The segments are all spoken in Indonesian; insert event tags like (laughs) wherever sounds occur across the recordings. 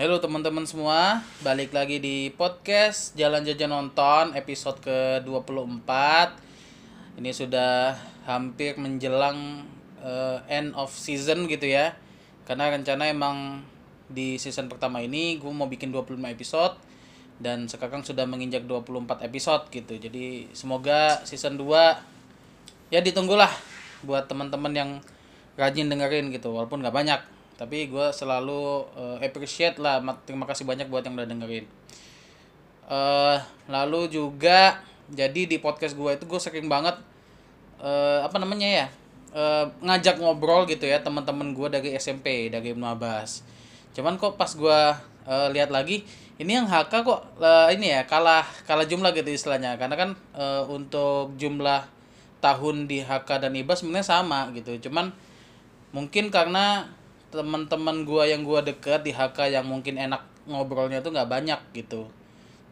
Halo teman-teman semua, balik lagi di podcast Jalan Jajan Nonton episode ke-24 Ini sudah hampir menjelang eh, end of season gitu ya. Karena rencana emang di season pertama ini gue mau bikin 25 episode Dan sekarang sudah menginjak 24 episode gitu. Jadi semoga season 2 ya ditunggulah buat teman-teman yang rajin dengerin gitu Walaupun nggak banyak tapi gue selalu eh, appreciate lah Ma- terima kasih banyak buat yang udah dengerin. Eh lalu juga jadi di podcast gue itu gue sering banget eh apa namanya ya eh, ngajak ngobrol gitu ya teman-teman gue dari SMP dari Abbas. Cuman kok pas gue eh, lihat lagi ini yang HK kok eh, ini ya kalah kalah jumlah gitu istilahnya. Karena kan eh, untuk jumlah tahun di HK dan IBAS sebenarnya sama gitu. Cuman mungkin karena teman-teman gua yang gua deket di HK yang mungkin enak ngobrolnya tuh nggak banyak gitu.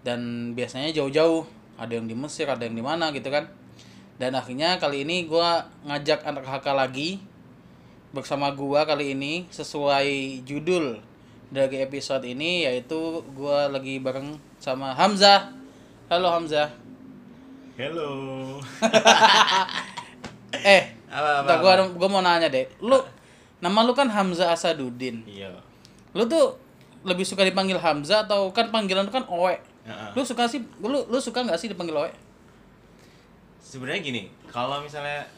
Dan biasanya jauh-jauh. Ada yang di Mesir ada yang di mana gitu kan. Dan akhirnya kali ini gua ngajak anak HK lagi bersama gua kali ini sesuai judul dari episode ini yaitu gua lagi bareng sama Hamzah. Halo Hamzah. Hello. (laughs) eh Apa, apa, bentar, gua gua mau nanya deh lu nama lu kan Hamzah Asaduddin Iya. lu tuh lebih suka dipanggil Hamzah atau kan panggilan lu kan Owe Heeh. lu suka sih lu lu suka nggak sih dipanggil Owe Sebenarnya gini, kalau misalnya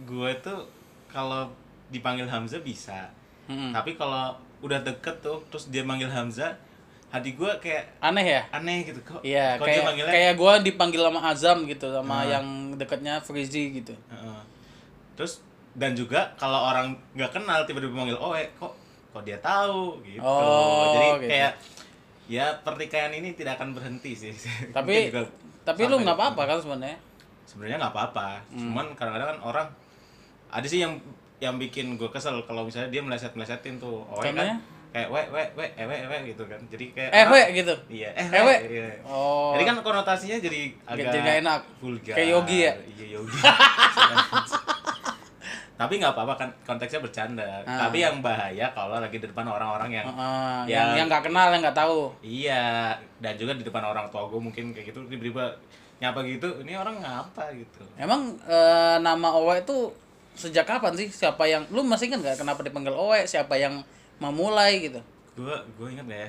gue tuh kalau dipanggil Hamzah bisa. Mm-mm. Tapi kalau udah deket tuh terus dia manggil Hamzah, hati gue kayak aneh ya aneh gitu kok. iya kok dia kayak manggilnya kayak gua dipanggil sama Azam gitu sama Ah. yang dekatnya Frizi gitu Heeh. Terus dan juga kalau orang nggak kenal tiba-tiba manggil Oe, kok kok dia tahu gitu. Oh, Jadi gitu. kayak ya pertikaian ini tidak akan berhenti sih. (laughs) tapi tapi lu nggak apa-apa kan sebenarnya sebenarnya nggak apa-apa Hmm. cuman kadang-kadang kan orang ada sih yang yang bikin gue kesel kalau misalnya dia meleset melesetin tuh oh Contohnya? kan kayak we we we eh we we gitu kan jadi kayak eh orang- we gitu iya eh Eh, we, we. iya. oh jadi kan konotasinya jadi agak jadi nggak enak vulgar Kayak Yogi ya? iya yogi (laughs) tapi nggak apa-apa kan konteksnya bercanda Ah. tapi yang bahaya kalau lagi di depan orang-orang yang Heeh, Ya. yang yang nggak kenal yang nggak tahu Iya, dan juga di depan orang tua gue mungkin kayak gitu tiba-tiba nyapa gitu, ini orang ngapa gitu. emang eh, nama Owe itu sejak kapan sih siapa yang lu masih ingat nggak kenapa dipanggil Owe siapa yang memulai gitu gue gue inget ya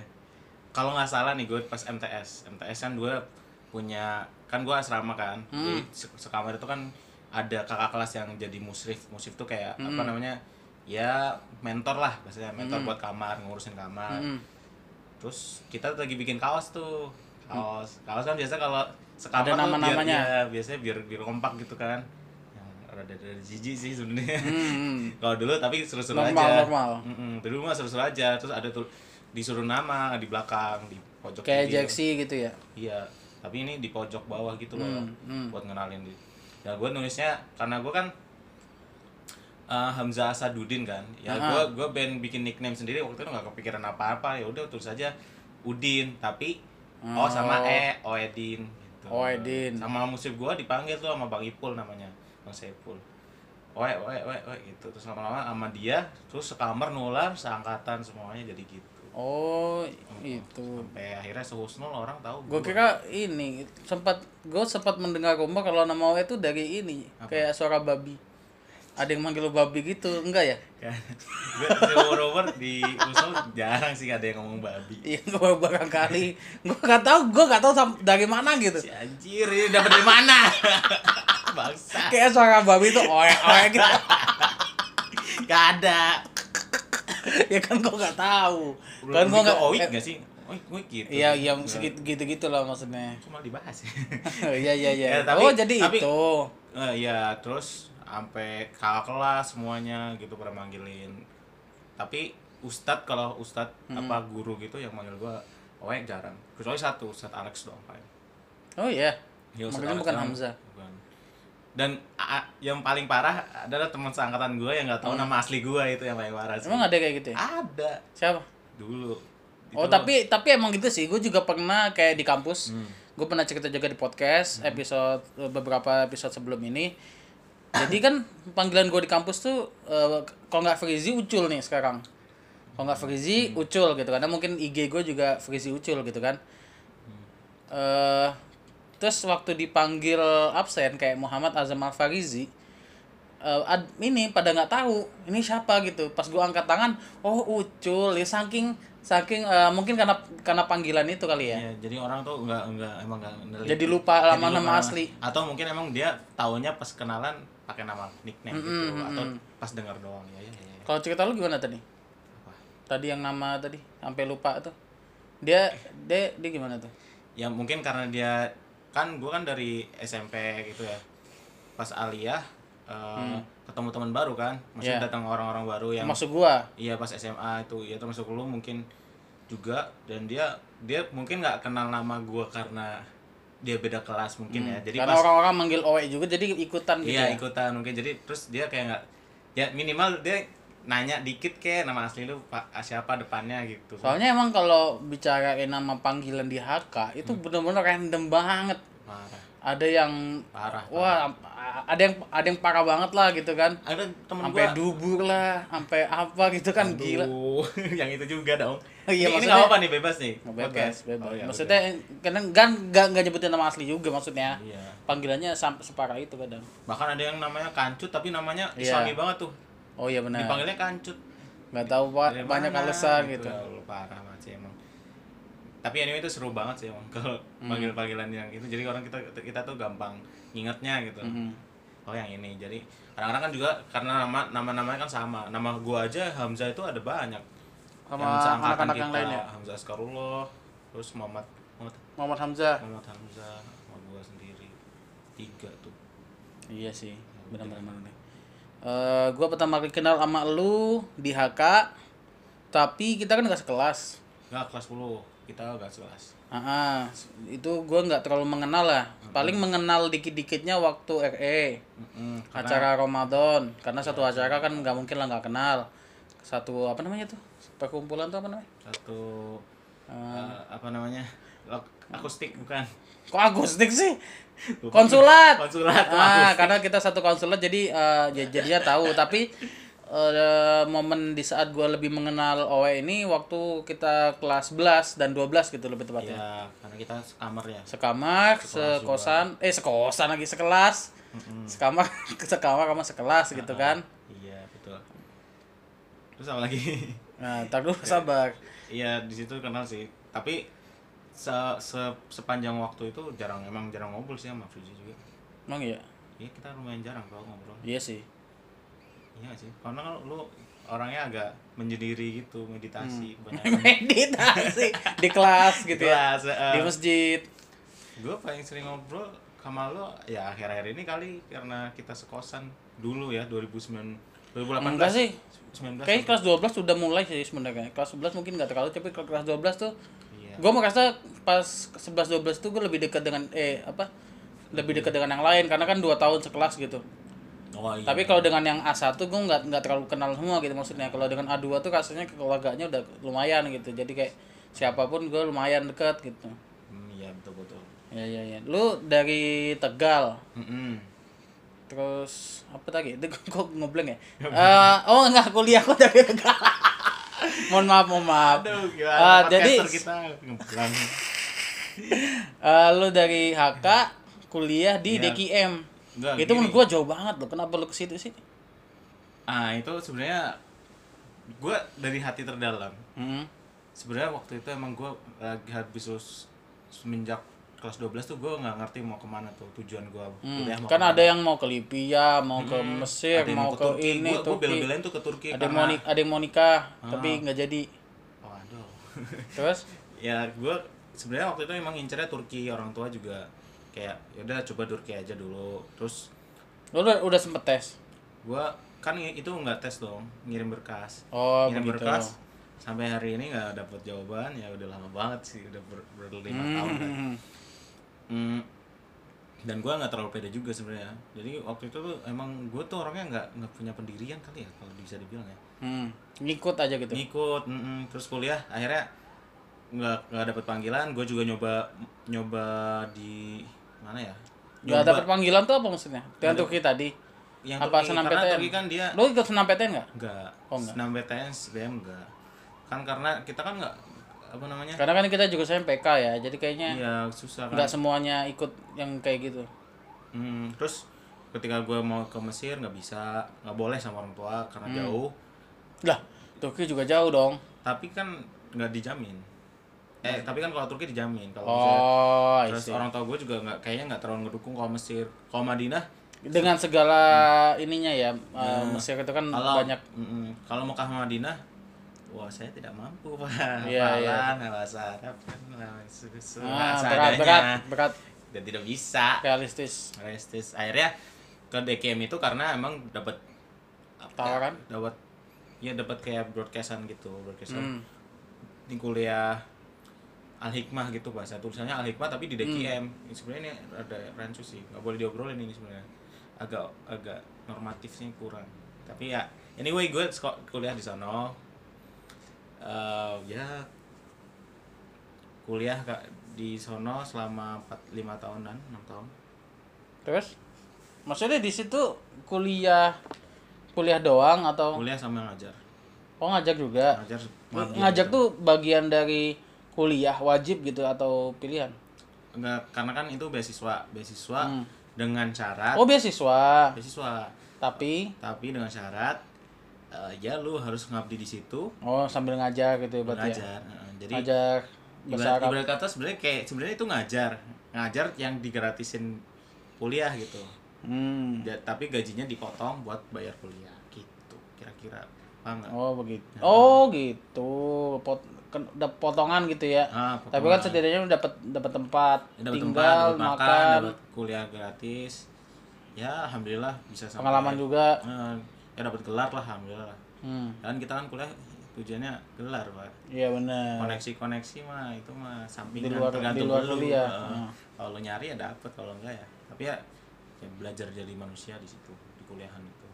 kalau nggak salah nih gue pas MTS MTS kan gue punya kan gue asrama kan Hmm. jadi se- sekamar itu kan ada kakak kelas yang jadi musrif musrif tuh kayak Hmm. apa namanya ya mentor lah maksudnya mentor Hmm. buat kamar ngurusin kamar Mm-mm. terus kita lagi bikin kaos tuh kaos kaos kan biasa kalau sekamar Ada tuh nama-namanya. biar, ya, biasanya biar biar kompak gitu kan yang rada rada jijik sih sebenarnya Hmm. (laughs) kalau dulu tapi seru-seru aja normal. Mm-mm, dulu mah seru-seru aja terus ada tuh disuruh nama di belakang di pojok kayak. Jaxi gitu ya iya tapi ini di pojok bawah gitu loh Hmm, hmm. buat ngenalin di ya gue nulisnya karena gue kan eh, Hamzah Asaduddin kan ya gue gue band bikin nickname sendiri waktu itu nggak kepikiran apa-apa ya udah tulis aja Udin tapi oh Oh. sama E Oedin gitu. Oedin. sama musik gue dipanggil tuh sama Bang Ipul namanya Bang Saipul Oe, oe, oe, oe, gitu Terus lama-lama sama dia Terus sekamar nular, seangkatan semuanya jadi gitu oh itu. Sampai akhirnya sehusnul orang tahu gue kira ini sempat gue sempat mendengar rumor kalau nama Owe itu dari ini kayak suara babi. Ada yang manggil lu babi gitu enggak ya? (laughs) Kan. Gue rumor-rumor di usul jarang sih ada yang ngomong babi. Iya gue barangkali. Gue nggak tahu gue nggak tahu dari mana gitu. Si anjir ini dapat dari mana? (laughs) Bangsa kayak suara babi itu oe oe gitu. (laughs) Gak ada (laughs) ya kan gue nggak tahu. Kan gue Lebih ke nggak oik eh, gak sih? Oik oik gitu. Iya yang Nggak- segitu gitu gitu lah maksudnya cuma dibahas. (laughs) Iya iya iya. (laughs) Ya, tapi- oh jadi tapi- itu. Eh, ya terus sampai kakak kelas semuanya gitu pada manggilin. Tapi ustadz kalau ustadz Hmm. apa guru gitu yang manggil gua oe jarang. Kecuali satu ustadz Alex doang paling oh iya? Ya, Manggilnya bukan. Hamzah? Bukan. Dan a- yang paling parah adalah teman seangkatan gue yang nggak tahu nama asli gue itu yang paling parah sih. Hmm. emang ada kayak gitu ya? Ada. Siapa? Dulu. Oh Itu- tapi tapi emang gitu sih, gue juga pernah kayak di kampus, Hmm. gue pernah cerita juga di podcast episode beberapa episode sebelum ini. Jadi kan panggilan gue di kampus tuh eh, kalau nggak Frizi Ucul nih sekarang. kalau nggak Frizi Ucul gitu karena mungkin IG gue juga Frizi Ucul gitu kan. Eh terus waktu dipanggil absen kayak Muhammad Azam Al Farizi eh, ad- ini pada nggak tahu ini siapa gitu pas gua angkat tangan oh Ucul ya saking saking eh, mungkin karena karena panggilan itu kali ya Iya, jadi orang tuh nggak nggak emang nggak. Jadi lupa Jadi nama- nama asli. Atau mungkin emang dia taunya pas kenalan pakai nama nickname gitu atau pas dengar doang ya ya ya. ya. kalau cerita lu gimana tadi Apa? tadi yang nama tadi sampai lupa tuh dia dia dia gimana tuh Ya mungkin karena dia kan gua kan dari SMP gitu ya. Pas aliyah eh, ketemu teman baru kan, maksudnya Iya. datang orang-orang baru yang masuk gua. Iya pas SMA itu. Ya termasuk lu mungkin juga. Dan dia dia mungkin nggak kenal nama gua karena dia beda kelas mungkin ya. Jadi karena orang-orang manggil Owe juga jadi ikutan gitu iya ya. ikutan. Mungkin jadi terus dia kayak nggak ya minimal dia nanya dikit kayak nama asli lu pak siapa depannya gitu. Soalnya emang kalau bicarain nama panggilan di HK itu bener-bener random banget. Marah ada yang parah wah ada yang ada yang parah banget lah gitu kan. Ada temen sampai gua. dubur lah sampai apa gitu kan gila. Aduh, (laughs) yang itu juga dong. Oh iya, ini, maksudnya- nggak apa nih bebas nih bebas Podcast. bebas. Oh, ya maksudnya karena kan nggak nggak nyebutin nama asli juga maksudnya. Iya. Panggilannya sampai separah itu kadang. Bahkan ada yang namanya kancut tapi namanya Iya. islami banget tuh oh iya benar. Dipanggilnya kancut. Nggak tahu pak. Dari banyak mana? alasan gitu. Ya Allah, parah banget sih emang. Tapi anyway itu seru banget sih emang (laughs) kalau Hmm. panggil panggilan yang itu. Jadi orang kita kita tuh gampang ngingetnya gitu. Mhm. oh yang ini. Jadi kadang-kadang kan juga karena nama nama namanya kan sama. Nama gua aja Hamzah itu ada banyak. Sama anak-anak yang lain ya Hamzah Askarullah terus Muhammad Muhammad, Muhammad Hamzah. Muhammad Hamzah sama gua sendiri. Tiga tuh. Iya sih benar-benar. nih Eh, gua pertama kali kenal sama lu di HK tapi kita kan nggak sekelas. Nggak kelas 10 kita nggak sekelas. Ah, itu gua nggak terlalu mengenal lah. Paling mengenal dikit-dikitnya waktu RE Mm-mm, karena acara Ramadan. Karena satu acara kan nggak mungkin lah nggak kenal. Satu apa namanya tuh? Perkumpulan tuh apa namanya? Satu eh, apa namanya? Akustik bukan kok akustik sih? Konsulat. konsulat ah karena kita satu konsulat jadi eh, j- jadinya tahu. Tapi eh, momen di saat gua lebih mengenal Owe ini waktu kita kelas 11 dan 12 gitu lebih tepatnya. Ya karena kita sekamar ya. Sekamar sekosan eh sekosan lagi sekelas. Sekamar (laughs) sekamar sama sekelas gitu kan. iya betul. Terus apa lagi? Nah tar dulu (laughs) sabar. Iya di situ kenal sih. Tapi se, se- sepanjang waktu itu jarang emang jarang ngobrol sih sama Fuji juga. Emang iya? Iya kita lumayan jarang kalau ngobrol. Iya sih. Iya sih? Karena kan lu orangnya agak menyendiri gitu meditasi. Hmm. kebanyakan (laughs) meditasi? Di kelas gitu ya? Kelas, eh. di masjid? Gue paling sering ngobrol sama lo ya akhir-akhir ini kali karena kita sekosan dulu ya 2009 2018 enggak sih. 19 Kayaknya kelas 12 sudah mulai sih sebenarnya. Kelas 11 mungkin nggak terlalu, tapi kalau kelas 12 tuh iya gue merasa pas 11 12 tuh gue lebih dekat dengan eh apa? Lebih dekat dengan yang lain karena kan dua tahun sekelas gitu. oh iya Tapi kalau dengan yang A1 gue nggak nggak terlalu kenal semua gitu maksudnya. Kalau dengan A2 tuh rasanya keluarganya udah lumayan gitu. Jadi kayak siapa pun gue lumayan dekat gitu. Hmm, iya betul betul Ya ya ya. Lu dari Tegal. Mm-mm. Terus apa tadi? (laughs) Itu kok ngobleng ya? Eh, oh enggak kuliah kok dari Tegal. (laughs) mohon maaf, mohon maaf. Aduh, gimana jadi kita eh, lu dari HK kuliah di Iya. DKM. Enggak, itu gini. menurut gua jauh banget loh. Kenapa lu ke situ sih? Ah, itu sebenarnya gue dari hati terdalam. Hmm. Sebenarnya waktu itu emang gue lagi habis lulus semenjak kelas 12 tuh gue nggak ngerti mau ke mana tuh tujuan gue Hmm. kuliah mau Kan ke mana. ada yang mau ke Libya, mau ke Hmm, Mesir, ada yang mau ke, Turki. ini Gua- gua Turki. bela-belain tuh ke Turki Ada mau karena- ada yang mau nikah, tapi Ah. nggak jadi. Oh, aduh. (laughs) Terus? ya gue sebenarnya waktu itu emang ngincernya Turki orang tua juga kayak yaudah coba Turki aja dulu terus Lu udah, udah sempet tes? gue kan itu nggak tes dong ngirim berkas Oh, ngirim begitu. berkas sampai hari ini nggak dapet jawaban ya udah lama banget sih udah ber, berlima tahun kan. (laughs) Hmm. Dan gue nggak terlalu pede juga sebenarnya jadi waktu itu tuh emang gue tuh orangnya nggak nggak punya pendirian kali ya kalau bisa dibilang ya Hmm. Ngikut aja gitu. ngikut mm-mm. terus kuliah akhirnya nggak nggak dapet panggilan gue juga nyoba nyoba di mana ya Gak dapet panggilan tuh apa maksudnya? Dengan Turki tadi. yang apa Turki, senam karena PTN? Turki kan dia Lu ikut senam PTN nggak? enggak Oh, enggak. senam BTN SBM enggak kan karena kita kan nggak apa namanya Karena kan kita juga saya PK ya, jadi kayaknya iya susah kan nggak semuanya ikut yang kayak gitu. Hmm, terus ketika gue mau ke Mesir nggak bisa nggak boleh sama orang tua karena Hmm. jauh Lah, Turki juga jauh dong. tapi kan nggak dijamin eh tapi kan kalau Turki dijamin kalau Mesir Hmm. Oh, I terus orang tua gue juga nggak kayaknya nggak terlalu ngedukung kalau Mesir kalau Madinah dengan segala ininya ya, uh, Mesir itu kan kalau banyak Mm-mm. kalau Mekah Madinah wah saya tidak mampu pak. Iya, iya. hafalan bahasa Arab kan susu ah, berat berat berat. Dan tidak bisa. Realistis. Realistis. Akhirnya ke DKM itu karena emang dapat apa, Tawaran? dapat ya dapat kayak broadcastan gitu broadcastan. Hmm. di kuliah Al Hikmah gitu bahasa tulisannya Al Hikmah tapi di DKM Ini sebenarnya ini ada rancu sih nggak boleh diobrolin ini sebenarnya. Agak agak normatifnya kurang. Tapi ya anyway gue kuliah di sana Eh, ya. kuliah kak di sono selama 4 5 tahunan 6 tahun. Terus? Maksudnya di situ kuliah kuliah doang atau? Kuliah sama ngajar. Oh ngajak juga? Ngajar ngajak tuh bagian dari kuliah wajib gitu atau pilihan? Enggak karena kan itu beasiswa. Beasiswa Hmm. dengan syarat oh beasiswa? Beasiswa. Tapi? Tapi dengan syarat eh, ya lu harus ngabdi di situ. Oh sambil ngajar gitu ya berarti ya? Ngajar Heeh, jadi ngajar ibarat, ibarat kata sebenarnya kayak sebenarnya itu ngajar. Ngajar yang digratisin kuliah gitu. Hmm. Ja- tapi gajinya dipotong buat bayar kuliah. Gitu kira-kira. Paham nggak? Oh begitu. Oh gitu. Pot, potongan gitu ya? Ah, tapi kan potongan. setidaknya lu dapat dapat tempat Ya, dapat tinggal tempat, makan, makan, dapat kuliah gratis. Ya alhamdulillah bisa sampai pengalaman juga. Eh, ya dapat gelar lah alhamdulillah hmm. kan kita kan kuliah tujuannya gelar pak. Iya benar koneksi koneksi mah itu mah sampingan Di luar- tergantung di luar lu. kuliah. Eh, Hmm. kalau nyari ya dapet kalau enggak ya. Tapi ya, ya belajar jadi manusia di situ di kuliahan itu.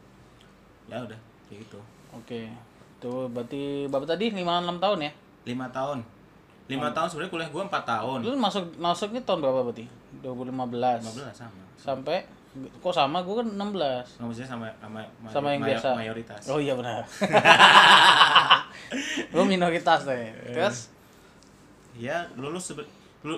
Ya udah kayak gitu. Oke. Tuh berarti bapak tadi lima enam tahun ya? Lima tahun. Lima tahun sebenarnya kuliah gua empat tahun. Lu masuk masuknya tahun berapa berarti? 2015 15 sama. Sampai kok sama? Gue kan 16 nggak maksudnya sama sama Sama yang biasa. mayoritas. Oh iya benar. (laughs) Lu minoritas deh. Terus? Ya lulus sebe-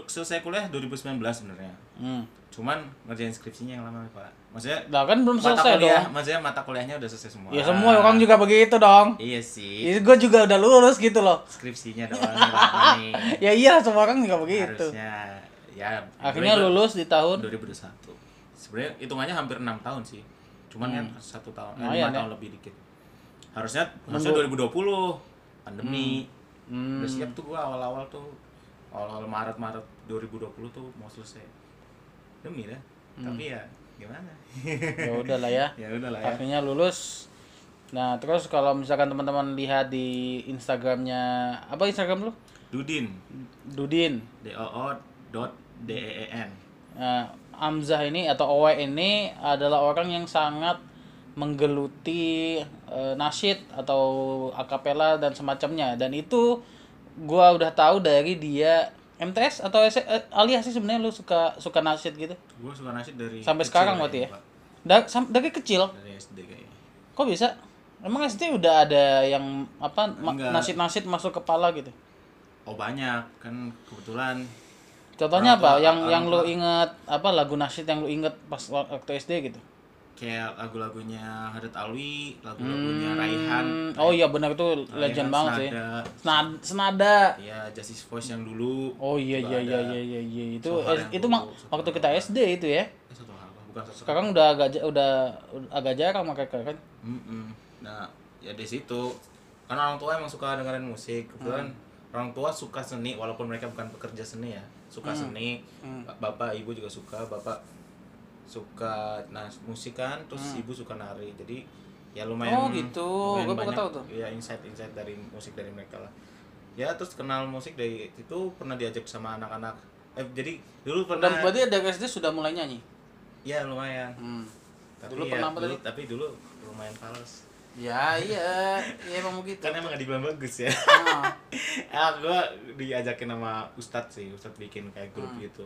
selesai kuliah 2019 sebenarnya. Hmm. cuman ngerjain skripsinya yang lama pak. Maksudnya lah kan belum mata selesai kuliah dong. maksudnya mata kuliahnya udah selesai semua. Ya semua orang juga begitu dong. Iya sih. Gue juga udah lulus gitu loh. Skripsinya doang nih. (laughs) Ya iya semua orang juga begitu. Harusnya. Ya akhirnya gue- lulus di tahun 2021 sebenarnya hitungannya hampir enam tahun sih. Cuman kan satu tahun Hmm. Lumayan lima ya. tahun lebih dikit. Harusnya harusnya 2020 pandemi. Hmm. udah siap tuh gua awal-awal tuh. Awal-awal Maret Maret 2020 tuh mau selesai. Demi dah Hmm. tapi ya gimana? Ya udah lah ya. (laughs) Ya udah lah ya. Akhirnya lulus. Nah terus kalau misalkan teman-teman lihat di Instagramnya apa Instagram lu? Dudin. Dudin. D O O dot D E E N. Nah, Amzah ini atau Owe ini adalah orang yang sangat menggeluti eh, nasyid atau akapela dan semacamnya. Dan itu gua udah tahu dari dia MTS atau S eh, alias sih sebenarnya lu suka suka nasyid gitu? Gua suka nasyid dari sampai kecil sekarang berarti ya? Pak. Da- sam- dari kecil? Dari SD kayaknya. Kok bisa? Emang SD udah ada yang apa nasyid-nasyid masuk kepala gitu? Oh banyak. Kan kebetulan contohnya Orang tua- apa yang orang yang lu inget apa lagu nasyid yang lu inget pas waktu SD gitu kayak lagu-lagunya Hadat Alwi, lagu-lagunya Raihan. Hmm, oh iya benar itu legend Raihan, banget sih. Senada. Senada, senada. Ya, Justice Voice yang dulu. Oh iya iya iya iya iya iya. itu es- itu mak waktu kita SD itu ya. Eh, satu hal, bukan satu Sekarang udah agak udah, udah agak jarang mereka kan. Mm-mm. Nah, ya di situ karena orang tua emang suka dengerin musik. Kebetulan Hmm. orang tua suka seni walaupun mereka bukan pekerja seni ya. Suka Hmm. seni. Bapak, ibu juga suka. Bapak suka nah musik kan, terus ibu suka nari. Jadi ya lumayan Hmm. Oh, gitu. lumayan banyak tahu tuh. ya insight-insight dari musik dari mereka lah. Ya terus kenal musik dari itu pernah diajak sama anak-anak. Eh jadi dulu pernah Dan berarti dari SD sudah mulai nyanyi. ya lumayan. Hmm. Tapi Dulu ya, pernah dulu, tapi dulu lumayan fals. Ya iya, iya emang begitu. kan emang gak dibilang bagus ya. Ah. (laughs) ah gue diajakin sama ustadz sih ustadz bikin kayak grup gitu.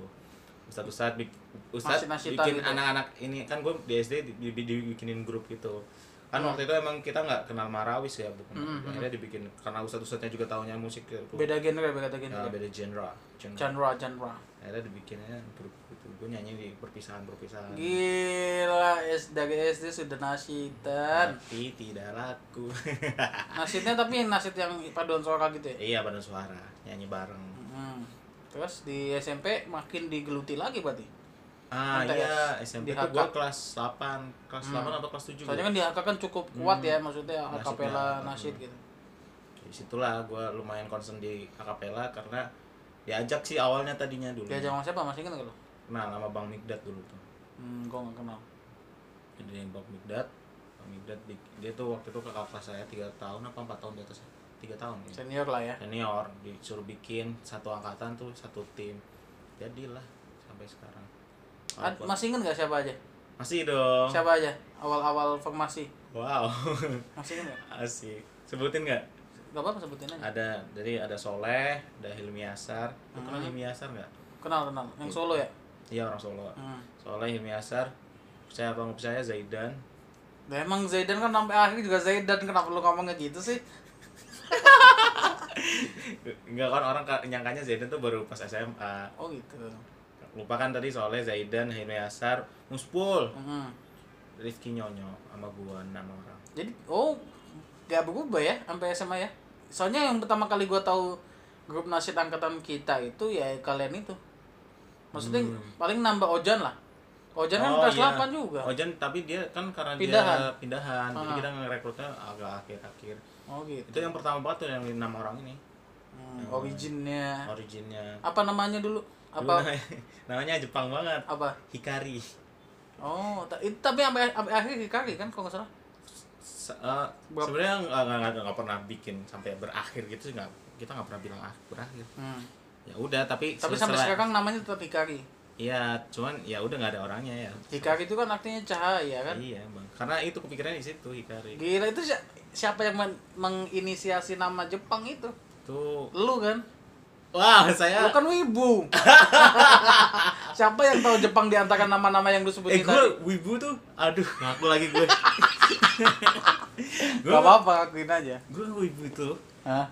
Ustadz ustadz bik, ustadz Nasyid-nasyidan bikin gitu. anak-anak ini. Kan gue di SD di, di- dibikinin grup gitu. Kan waktu itu emang kita nggak kenal Marawis ya bukan? Akhirnya dibikin karena ustadz-ustadznya juga tahunya musik gitu beda genre beda genre. Ya, beda genre. Genre. Genre genre. Akhirnya dibikinnya gitu. Gue nyanyi di perpisahan perpisahan gila S dari SD sudah nasidan tapi tidak laku. (laughs) Nasidnya tapi nasid yang paduan suara gitu ya? Iya pada suara nyanyi bareng. Hmm. terus di SMP makin digeluti lagi berarti? Ah MTS. iya SMP Di HK. gue kelas 8 kelas 8 atau kelas 7 soalnya kan di HK kan cukup kuat ya maksudnya akapela hmm. nasid gitu di situlah gue lumayan concern di akapela karena diajak sih awalnya tadinya dulu. Diajak sama siapa? Masih kan kalau nah nama Bang Migdat dulu tuh. Hmm gua nggak kenal. Jadi Bang Migdat Bang Migdat di- dia tuh waktu itu kakak kelas saya tiga tahun apa empat tahun di atas tiga tahun ya. senior lah ya. Senior disuruh bikin satu angkatan tuh satu tim. Jadilah sampai sekarang. Ad- masih inget nggak siapa aja? Masih dong. Siapa aja? Awal-awal formasi? Wow. Masih inget nggak? Asik. Sebutin nggak? Nggak apa-apa sebutin aja. Ada jadi ada Soleh ada Hilmi Asar lu kenal Hmm. Hilmi Asar nggak? Kenal kenal. Yang Solo ya iya orang Solo. Hmm. Soleh Hilmi Asar percaya apa nggak percaya Zaidan. Nah, emang Zaidan kan sampai akhir juga Zaidan kenapa lu ngomongnya gitu sih? (laughs) Enggak kan orang ka- nyangkanya Zaidan tuh baru pas SMA oh gitu. Lupa kan tadi Soleh Zaidan Hilmi Asar Muspul. Hmm. Rifki Nyonyo sama gua enam orang. Jadi oh gak berubah ya sampai SMA ya? Soalnya yang pertama kali gua tahu grup nasid angkatan kita itu ya kalian itu maksudnya paling nambah Ojan lah. Ojan kan kelas 8 juga. Ojan tapi dia kan karena Pindahan. dia pindahan. jadi Ah. kita ngerekrutnya agak akhir-akhir. Oh gitu. Itu yang pertama banget tuh yang enam orang ini. Hmm, originnya. Originnya. Apa namanya dulu? Dulu apa? namanya, (laughs) namanya Jepang banget. Apa? Hikari. Oh itu tapi sampai sampai akhir Hikari kan kalau nggak salah? Se- Berapa- sebenarnya nggak nggak pernah bikin sampai berakhir gitu sih nggak kita nggak pernah bilang ah, berakhir. Hmm. Ya udah tapi tapi sampai sekarang namanya tetap Hikari Iya, cuman ya udah nggak ada orangnya ya. Hikari itu kan artinya cahaya kan Iya, bang. Karena itu kepikirannya di situ Hikari. gila itu si- siapa yang men- menginisiasi nama Jepang itu Tuh, lu kan wah saya. lu kan wibu (laughs) siapa yang tahu Jepang di antara nama-nama yang lu eh sebutin gue tadi wibu tuh, aduh ngaku lagi gue. gue (laughs) gak apa-apa akuin aja gue wibu tuh Hah?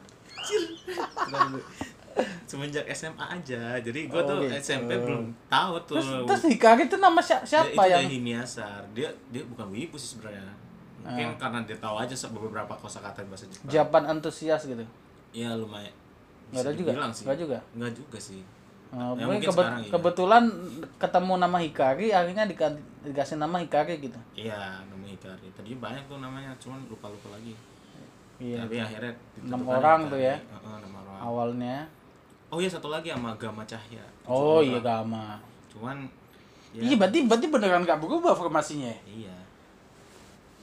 (laughs) semenjak SMA aja. Jadi gue Oh, tuh gitu. SMP belum tahu tuh. terus, terus Hikari itu nama si- Dia- siapa itu yang dari Himiasar. Dia dia bukan wibu sih sebenarnya. Mungkin karena dia tahu aja beberapa kosakata bahasa Jepang. Japan antusias gitu Ya lumayan. Nggak ada juga? sih. Nggak juga? Nggak juga sih. Oh, Ya, mungkin mungkin kebet- sekarang iya. kebetulan ketemu nama Hikari akhirnya dika- dikasih nama Hikari gitu Iya, nama Hikari. Tadi banyak tuh namanya, cuman lupa-lupa lagi. iya Tapi akhirnya Enam orang Hikari. tuh ya? Heeh, enam orang. awalnya Oh iya satu lagi sama Gama Cahya. oh Tujuh iya. Gama Cuman ya, iya berarti berarti beneran gak berubah formasinya ya? iya.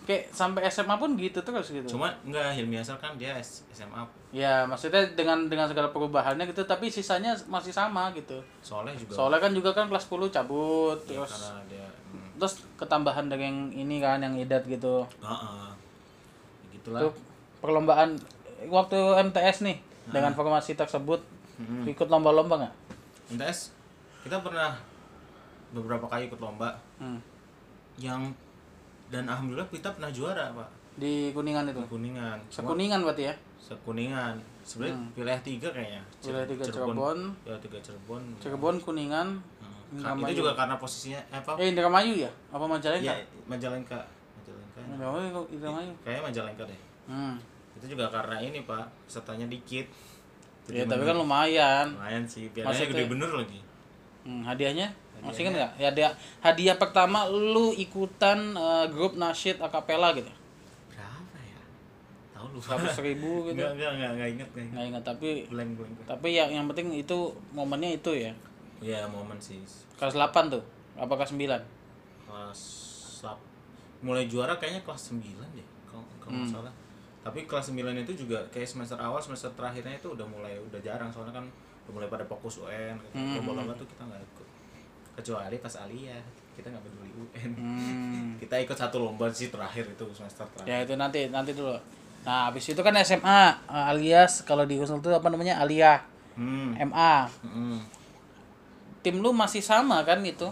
kayak sampai SMA pun gitu terus gitu Cuma enggak Hilmi Asal kan dia SMA. ya maksudnya dengan dengan segala perubahannya gitu tapi sisanya masih sama gitu Soleh juga. soalnya kan juga kan kelas 10 cabut ya, terus karena dia hmm, terus ketambahan dengan yang ini kan yang idat gitu heeh. Ya Gitulah. Tuh perlombaan waktu MTS nih dengan formasi tersebut Mm-mm. ikut lomba-lomba nggak? MTS kita pernah beberapa kali ikut lomba Hmm. yang dan alhamdulillah kita pernah juara, Pak. Di Kuningan itu. Kuningan. Cuma Sekuningan berarti ya? sekuningan. Sebenarnya wilayah tiga kayaknya. Hmm. Wilayah tiga, Cirebon. Cirebon. Ya tiga Cirebon. Cirebon, Kuningan, Hmm. Indramayu. itu juga karena posisinya eh, apa? Eh Indramayu ya? Apa Majalengka? Ya, Majalengka. Majalengka. Indramayu, Indramayu. Kayaknya Majalengka deh. Hmm. Itu juga karena ini, Pak. Pesertanya dikit. Ya tapi kan lumayan. lumayan sih. Pialanya gede bener lagi. Hmm, hadiahnya? Masih kan nggak? Ya hadiah, hadiah pertama lu ikutan eh, grup nasyid akapela gitu. Berapa ya? Tahu lu. Seratus ribu (laughs) gitu. Enggak, enggak, enggak, enggak inget, enggak inget. Nggak ingat tapi Blank, blank. blank. tapi yang yang penting itu momennya itu ya. Iya, momen sih. Kelas 8 tuh. Apa kelas 9? kelas mulai juara kayaknya kelas 9 deh kalau kalau Hmm. nggak salah tapi kelas 9 itu juga kayak semester awal semester terakhirnya itu udah mulai udah jarang soalnya kan udah mulai pada fokus UN Hmm. lomba-lomba tuh kita nggak ikut kecuali pas Alia kita nggak peduli UN Hmm. (laughs) kita ikut satu lomba sih terakhir itu semester terakhir Ya itu nanti nanti dulu. Nah, habis itu kan SMA eh, alias kalau di Usul itu apa namanya? Alia, hmm. MA. Mm-mm. Tim lu masih sama kan itu?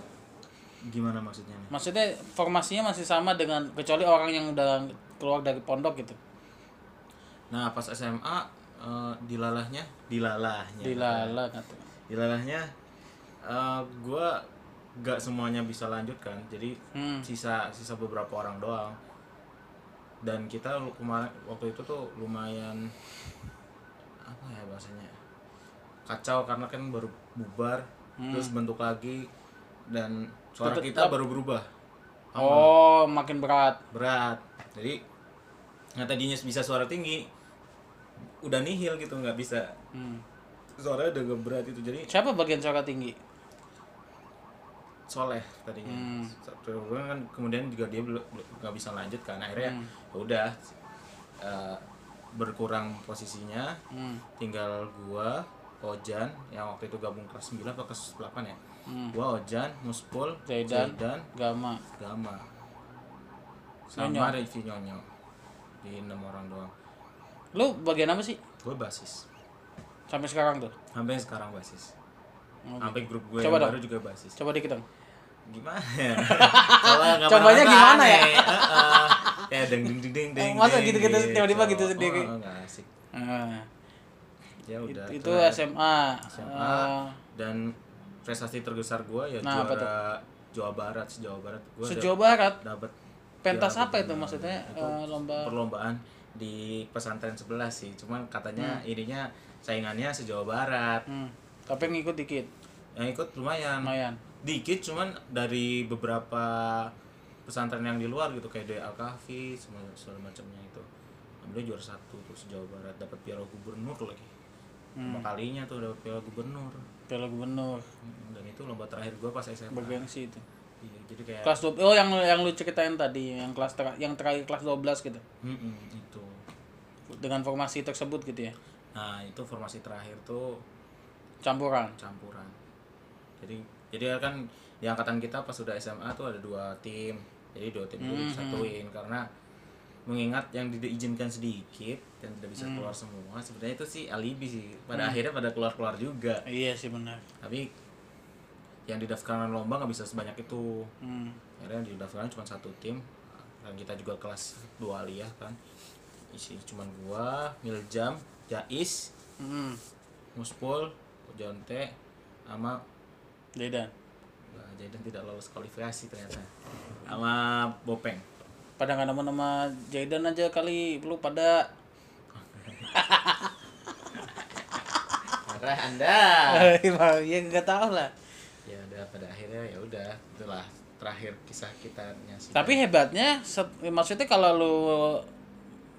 gimana maksudnya? Maksudnya formasinya masih sama dengan kecuali orang yang udah keluar dari pondok gitu nah pas SMA eh, dilalahnya? Dilalahnya. Dilala gitu dilalahnya eh, gua gak semuanya bisa lanjut kan jadi hmm. sisa sisa beberapa orang doang. Dan kita kemarin waktu itu tuh lumayan apa ya bahasanya kacau karena kan baru bubar terus bentuk lagi dan suara Tetep- kita baru berubah. Oh makin berat. Berat. Jadi nggak tadinya bisa suara tinggi udah nihil gitu nggak bisa hmm. suaranya udah gak berat itu jadi siapa bagian suara tinggi soleh tadinya Hmm. Kan kemudian juga dia belum nggak bisa lanjut kan akhirnya Hmm. ya udah eh, berkurang posisinya hmm. tinggal gua Ojan yang waktu itu gabung kelas 9 atau kelas 8 ya Hmm. gua Ojan Muspul Zaidan. Zaidan Gama Gama sama Revi Nyonyo di enam orang doang lu bagian apa sih? Gue basis. Sampai sekarang tuh? Sampai sekarang basis. Oh, sampai grup gue Coba yang dong. baru juga basis. Coba dikit dong. Gimana? (laughs) Ya nggak Cobanya gimana ya? aneh. (laughs) Heeh. ya deng deng deng deng deng masa deng. gitu-gitu tiba-tiba gitu sendiri? oh, nggak asik. Ah, ya udah itu. SMA, SMA Ah, dan prestasi terbesar gue ya Nah, juara Jawa Barat Jawa Barat. Gue se-Jawa Barat? dapat pentas apa itu maksudnya Itu eh, lomba? perlombaan di pesantren sebelah sih. Cuman katanya Hmm. ininya saingannya se Jawa Barat. Hmm. tapi ngikut dikit? Yang ikut lumayan. Lumayan. Dikit cuman dari beberapa pesantren yang di luar gitu kayak dari Al Kahfi semua segala macamnya itu. Ambil juara satu terus Jawa Barat dapat piala gubernur lagi. Hmm. kalinya tuh dapat piala gubernur. Piala gubernur. Hmm, dan itu lomba terakhir gua pas SMA bergengsi itu. Iya, jadi kayak kelas 12 oh yang yang lu ceritain tadi yang kelas ter- yang terakhir kelas 12 gitu? Mm-mm, itu dengan formasi tersebut gitu ya? Nah itu formasi terakhir tuh campuran? Campuran. Jadi jadi kan di angkatan kita pas sudah SMA tuh ada dua tim. Jadi dua tim itu disatuin karena mengingat yang tidak diizinkan sedikit dan tidak bisa keluar semua sebenarnya itu sih alibi sih. Pada akhirnya pada keluar keluar juga. Iya sih benar. Tapi yang didaftarkan lomba nggak bisa sebanyak itu. Hmm. akhirnya yang didaftarkan cuma satu tim. Dan kita juga kelas dua aliyah kan isi cuman gua Miljam Jais Hmm. Muspul Jonte sama Dedan Wah, Jaden tidak lolos kualifikasi ternyata. (laughs) Sama Bopeng. Pada nggak nama-nama Jaidan aja kali lu pada. (laughs) Marah anda. Ya nggak tahu lah. Ya udah pada akhirnya ya udah. Itulah terakhir kisah kita tapi hebatnya maksudnya kalau lu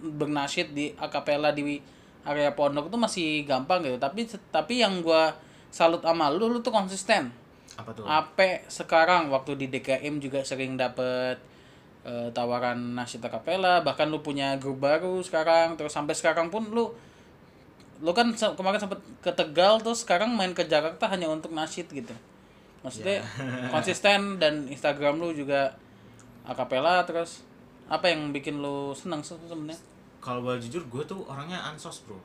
bernasyid di akapela di area pondok itu masih gampang gitu. Tapi tapi yang gua salut sama lu lu tuh konsisten. Apa tuh? Ape sekarang waktu di DKM juga sering dapet eh, tawaran nasyid akapela bahkan lu punya grup baru sekarang. Terus sampai sekarang pun lu lu kan se- kemarin sempet ke Tegal terus sekarang main ke Jakarta hanya untuk nasyid gitu. Maksudnya (laughs) konsisten dan Instagram lu juga akapela terus apa yang bikin lu senang se- sebenarnya? Kalau boleh jujur gue tuh orangnya ansos bro.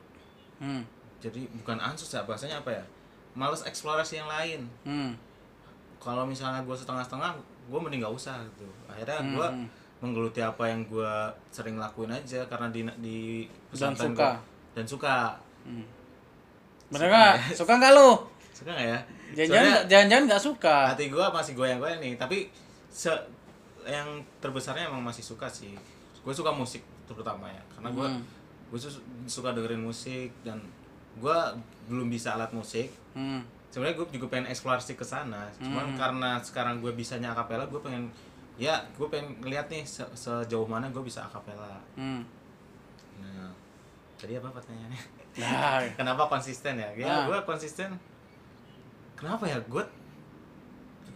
Hmm. Jadi bukan ansos ya bahasanya apa ya? Males eksplorasi yang lain. Hmm. Kalau misalnya gue setengah-setengah gue mending gak usah gitu. Akhirnya Hmm, gue menggeluti apa yang gue sering lakuin aja karena di di Dan pesantren suka. gua- dan suka. Hmm. bener nggak? Suka. Nggak lu? Suka gak ya? Jangan-jangan jangan-jangan nggak suka. Hati gue masih goyang-goyang nih tapi se yang terbesarnya emang masih suka sih. Gue suka musik terutama ya karena gue Hmm. gue suka dengerin musik dan gue belum bisa alat musik. Hmm. sebenarnya gue juga pengen eksplorasi ke sana cuman karena sekarang gue bisanya akapela gue pengen ya gue pengen ngeliat nih se- sejauh mana gue bisa akapela Hmm. nah tadi apa pertanyaannya? Nah, (laughs) kenapa konsisten ya? Ya Nah. gue konsisten. Kenapa ya? Gue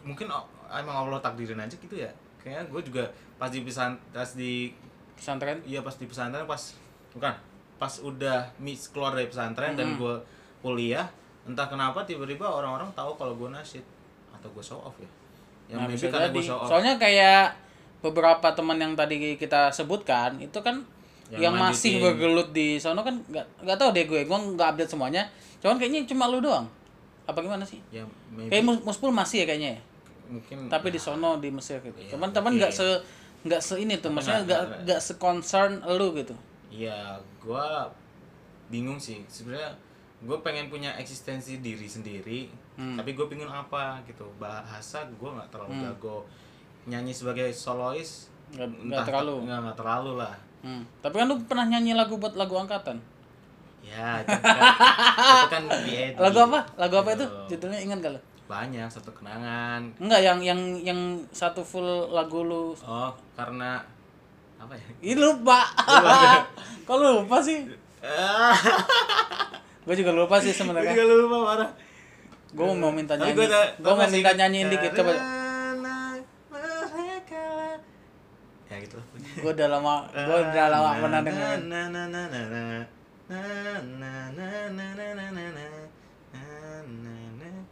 mungkin emang Allah takdirin aja gitu ya kayaknya gue juga pas di pesan pas di pesantren? Iya pas di pesantren pas bukan pas udah mis keluar dari pesantren dan gue kuliah entah kenapa tiba-tiba orang-orang tahu kalau gue nasyid atau gue show off ya. Yang nah, maybe karena gue show off. Soalnya kayak beberapa teman yang tadi kita sebutkan itu kan Yang yang, masih bergelut di sono kan nggak nggak tahu deh gue gue nggak update semuanya. Cuman kayaknya cuma lu doang. Apa gimana sih? Ya maybe. Kayak Mus- muspul masih ya kayaknya ya mungkin tapi di sono di Mesir gitu. Iya, cuman teman nggak se nggak se ini tuh maksudnya nggak- nggak se concern lu gitu? Iya, gua bingung sih. Sebenarnya gue pengen punya eksistensi diri sendiri, tapi gue bingung apa gitu. Bahasa gue nggak terlalu jago. Nyanyi sebagai solois nggak terlalu. nggak nggak terlalu lah. Hmm. tapi kan lu pernah nyanyi lagu buat lagu angkatan? Ya, itu kan, itu kan (laughs) lagu apa? Lagu apa itu? Judulnya ingat gak lu Banyak satu kenangan. enggak yang yang yang satu full lagu lu Oh, karena apa ya? Ih lupa. Kok lu lupa sih? Gue juga lupa sih Gue sebenarnya. juga lupa parah. Gue mau minta nyanyi. Gue mau minta nyanyiin dikit coba. Ya gitu lah. Gue udah lama, gue udah lama pernah dengerin.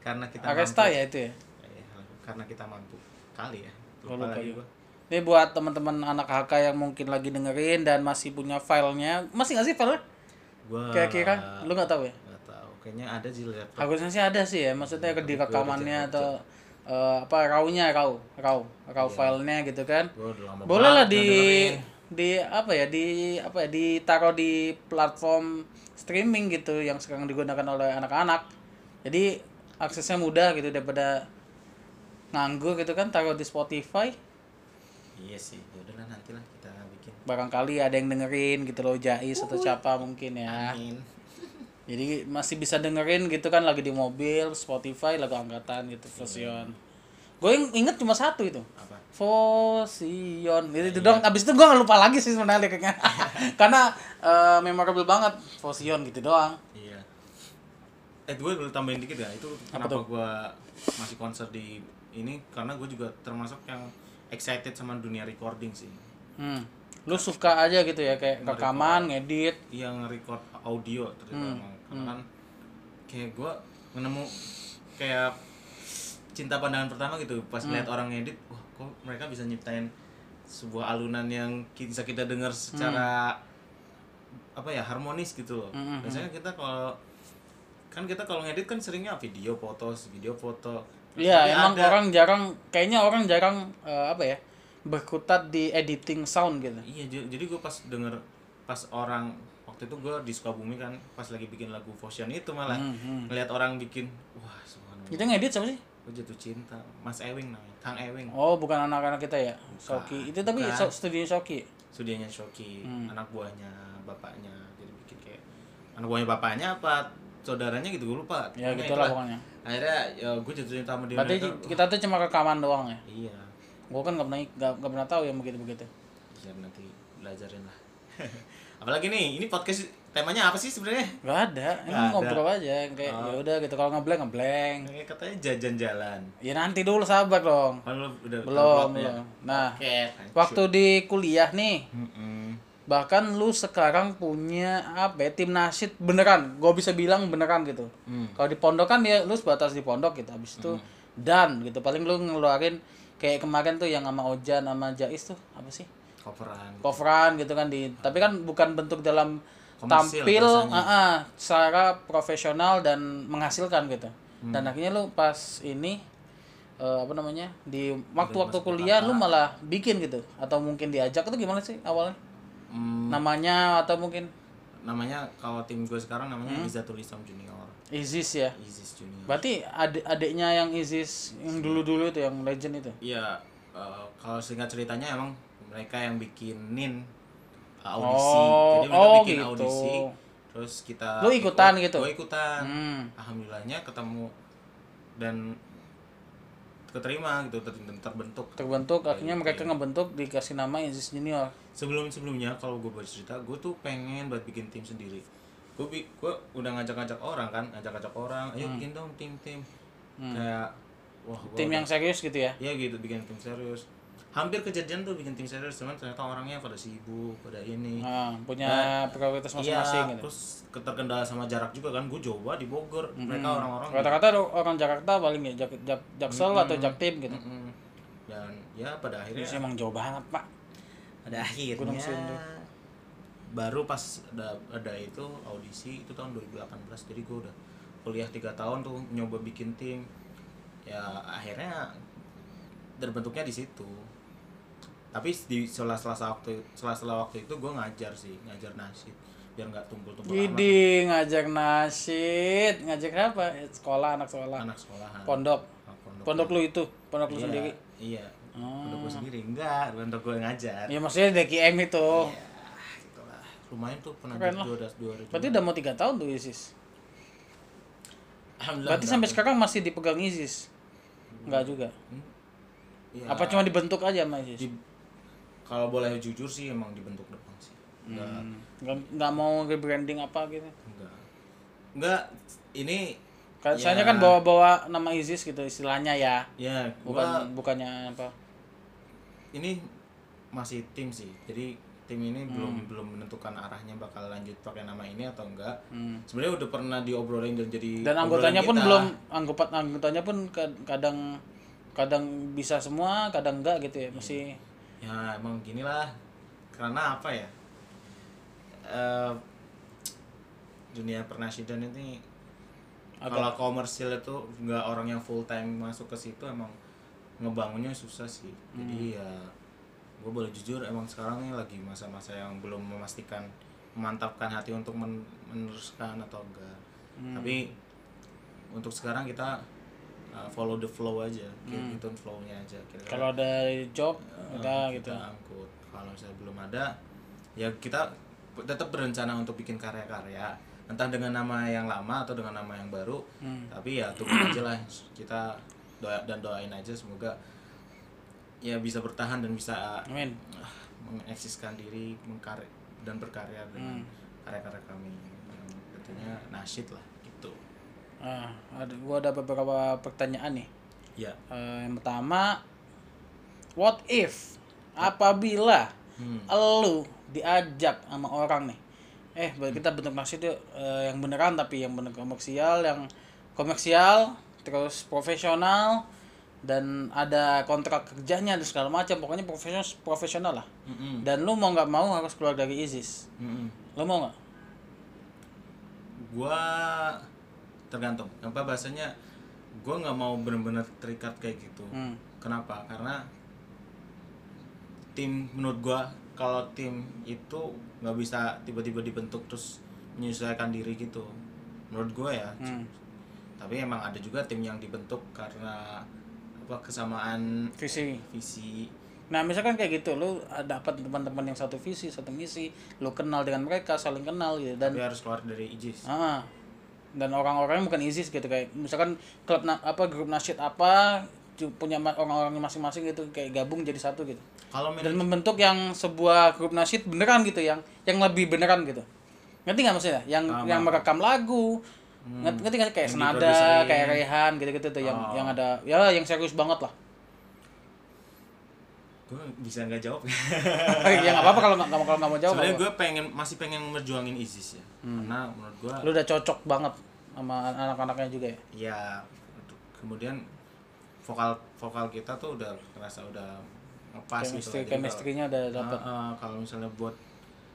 Karena kita Aresta mampu. ya itu ya. Iya, Karena kita mampu kali ya. Lupa lupa lagi gua. Ini buat teman-teman anak HK yang mungkin lagi dengerin dan masih punya filenya, masih nggak sih filenya? Gua Kira-kira, lu nggak tahu ya? nggak tahu. Kayaknya ada sih laptop. Harusnya sih ada sih ya, maksudnya Iya, di rekamannya atau eh, apa raw-nya raw, raw, raw filenya gitu kan. Boleh lah di di apa ya di apa ya ditaruh di platform streaming gitu yang sekarang digunakan oleh anak-anak. Jadi aksesnya mudah gitu daripada nganggur gitu kan taruh di Spotify. Iya sih. Ya udahlah nanti lah kita bikin. Barangkali ada yang dengerin gitu loh Jais atau siapa mungkin ya. Amin. (laughs) Jadi masih bisa dengerin gitu kan lagi di mobil Spotify lagu angkatan gitu version. Gue inget cuma satu itu. Apa? Fosion itu, itu dong. Abis itu gue nggak lupa lagi sih sebenarnya liriknya. (laughs) Karena eh, memorable banget Fosion gitu doang. Eh gue boleh tambahin dikit ya itu Apa kenapa gue masih konser di ini? Karena gue juga termasuk yang excited sama dunia recording sih. Hmm. Lu suka aja gitu ya kayak rekaman, ngedit. Iya nge-record audio terutama karena kan kayak gue menemu kayak cinta pandangan pertama gitu. Pas lihat orang ngedit wah kok mereka bisa nyiptain sebuah alunan yang bisa kita dengar secara apa ya harmonis gitu loh. Hmm, hmm, biasanya kita kalau kan kita kalau ngedit kan seringnya video foto video foto Iya, emang ada- orang jarang kayaknya orang jarang eh, apa ya? berkutat di editing sound gitu. iya jadi gue pas denger pas orang waktu itu gue di Sukabumi kan pas lagi bikin lagu Fusion itu malah Hmm, ngeliat orang bikin wah subhanallah Itu ngedit siapa sih? gue jatuh cinta Mas Ewing namanya Kang Ewing Oh, bukan anak-anak kita ya. Soki. Itu tapi Bukan. so, studio Soki. studianya Shoki Hmm. anak buahnya bapaknya jadi bikin kayak anak buahnya bapaknya apa saudaranya gitu gue lupa Ya gitulah itulah. pokoknya. akhirnya ya gue jatuh cinta sama dia Berarti mereka. kita tuh cuma rekaman doang ya. iya Gua kan nggak pernah nggak nggak pernah tahu yang begitu-begitu. ya nanti belajarin lah (laughs) apalagi nih ini podcast temanya apa sih sebenarnya Gak ada, emang ada. ngobrol aja kayak Oh. ya udah gitu kalau ngeblank ngeblank. Kayak katanya jajan jalan Ya nanti dulu sabar dong. lu udah Belum, belum. Nah, Oke, waktu di kuliah nih, Mm-mm. Bahkan lu sekarang punya apa ya, tim nasid beneran, gue bisa bilang beneran gitu. Hmm. Kalau di pondok kan ya lu sebatas di pondok gitu, habis itu dan gitu. Paling lu ngeluarin kayak kemarin tuh yang sama Ojan sama Jais tuh apa sih? coveran coveran gitu kan di tapi kan bukan bentuk dalam Komersil tampil ah, ah, secara profesional dan menghasilkan gitu. Hmm. dan akhirnya lu pas ini eh, apa namanya di waktu-waktu kuliah lu malah bikin gitu. Atau mungkin diajak itu gimana sih awalnya Hmm, namanya atau mungkin namanya kalau tim gue sekarang namanya Hmm. Izatul Islam Junior Isis ya Izis Junior berarti adik adiknya yang Isis yang dulu-dulu itu yang legend itu Iya, eh, kalau singkat ceritanya emang mereka yang bikinin uh, audisi. Oh, Jadi mereka oh bikin gitu. audisi, terus kita Lu ikutan gitu? Gue ikutan. hmm. Alhamdulillahnya ketemu dan keterima gitu ter- terbentuk. terbentuk akhirnya Kayak mereka gitu. ngebentuk dikasih nama Isis Junior Sebelum sebelumnya kalau gue bercerita, gue tuh pengen buat bikin tim sendiri. Gue gue udah ngajak-ngajak orang kan, ngajak-ngajak orang, ayo bikin dong tim-tim. Kayak wah gua Hmm. tim udah- yang serius gitu ya ya gitu bikin tim serius hampir kejadian tuh bikin tim serius cuman ternyata orangnya pada sibuk pada ini Nah, punya prioritas masing-masing iya gitu. terus keterkendala sama jarak juga kan gue coba di Bogor mereka orang-orang Rata-rata do- orang Jakarta paling ya jak, jak, Jaksel atau Jaktim gitu. Mm-mm. dan ya pada akhirnya Ini emang jauh banget, Pak. pada akhirnya Gunung Sindur. baru pas ada ada itu audisi itu tahun 2018 jadi gue udah kuliah tiga tahun tuh nyoba bikin tim ya akhirnya terbentuknya di situ tapi di sela-sela waktu sela-sela waktu itu gue ngajar sih ngajar nasyid biar nggak tumpul-tumpul Jadi ngajak nasid, ngajak apa? Sekolah, anak sekolah. anak sekolahan Pondok. Ah, pondok Pondok lu itu, pondok lu Iya, sendiri. iya Oh. pondok gue sendiri enggak pondok gue ngajar Ya maksudnya DKM itu. ya itulah lumayan tuh pernah Keren dua dua dua Berarti udah mau tiga tahun tuh ISIS. alhamdulillah Berarti sampai sekarang masih dipegang ISIS. Enggak juga. Iya, Apa cuma dibentuk aja sama ISIS? di- kalau boleh jujur sih emang dibentuk depan sih enggak Hmm. Nggak, nggak mau rebranding apa gitu. enggak enggak ini Kan Ya. Soalnya kan bawa-bawa nama ISIS gitu istilahnya ya. ya Bukan gua bukannya apa. ini masih tim sih jadi tim ini Hmm. belum belum menentukan arahnya bakal lanjut pakai nama ini atau enggak Hmm. sebenarnya udah pernah diobrolin dan jadi Dan anggotanya pun kita. belum anggota anggotanya pun kad- kadang kadang bisa semua, kadang enggak gitu ya. Masih ya emang gini lah karena apa ya? Eh, dunia pernasidan ini kalau komersil itu nggak orang yang full time masuk ke situ emang ngebangunnya susah sih. Jadi ya gue boleh jujur emang sekarang ini lagi masa-masa yang belum memastikan memantapkan hati untuk men- meneruskan atau enggak. Tapi untuk sekarang kita uh, follow the flow aja kayak gitu flownya aja kalau ada job Uh, udah gitu. kita angkut kalau misalnya belum ada ya kita tetap berencana untuk bikin karya-karya entah dengan nama yang lama atau dengan nama yang baru Hmm. tapi ya tunggu aja lah kita doa dan doain aja semoga ya bisa bertahan dan bisa Amin. ah, mengeksiskan diri mengkarya dan berkarya dengan Hmm. karya-karya kami yang tentunya nasyid lah Ah, ada gua ada beberapa pertanyaan nih. ya Eh, yang pertama, what if apabila hmm. lu diajak sama orang nih, eh kita bentuk nasi itu eh, yang beneran tapi yang bener komersial, yang komersial, terus profesional dan ada kontrak kerjanya dan segala macam, pokoknya profesional profesional lah. Mm-mm. Dan lu mau nggak mau harus keluar dari ISIS. Mm-mm. Lu mau nggak? gua tergantung. Apa bahasanya gua nggak mau benar-benar terikat kayak gitu. Hmm. kenapa? Karena tim menurut gua kalau tim itu nggak bisa tiba-tiba dibentuk terus menyesuaikan diri gitu. Menurut gua ya. Hmm. tapi emang ada juga tim yang dibentuk karena apa kesamaan Visi. visi. Nah, misalkan kayak gitu, lu dapat teman-teman yang satu visi, satu misi, lu kenal dengan mereka, saling kenal gitu dan tapi harus keluar dari IJIS ah, dan orang-orangnya bukan ISIS gitu kayak misalkan klub na- apa grup nasyid apa punya orang-orangnya masing-masing gitu kayak gabung jadi satu gitu. kalau Dan membentuk yang sebuah grup nasyid beneran gitu yang yang lebih beneran gitu. Ngerti nggak maksudnya? Yang yang merekam lagu. Ngerti ngerti nggak kayak Yang senada, kayak Rehan gitu-gitu tuh yang Oh. yang ada ya yang serius banget lah. Gue bisa nggak jawab? (laughs) Ya nggak apa-apa kalau nggak kalau nggak mau jawab. sebenarnya gue pengen masih pengen merjuangin ISIS ya. Karena menurut gue lu udah cocok banget sama anak-anaknya juga ya? Ya untuk- kemudian vokal vokal kita tuh udah ngerasa udah ngepas gitu chemistry. Jadi chemistry-nya udah dapat Ah, ah, kalau misalnya buat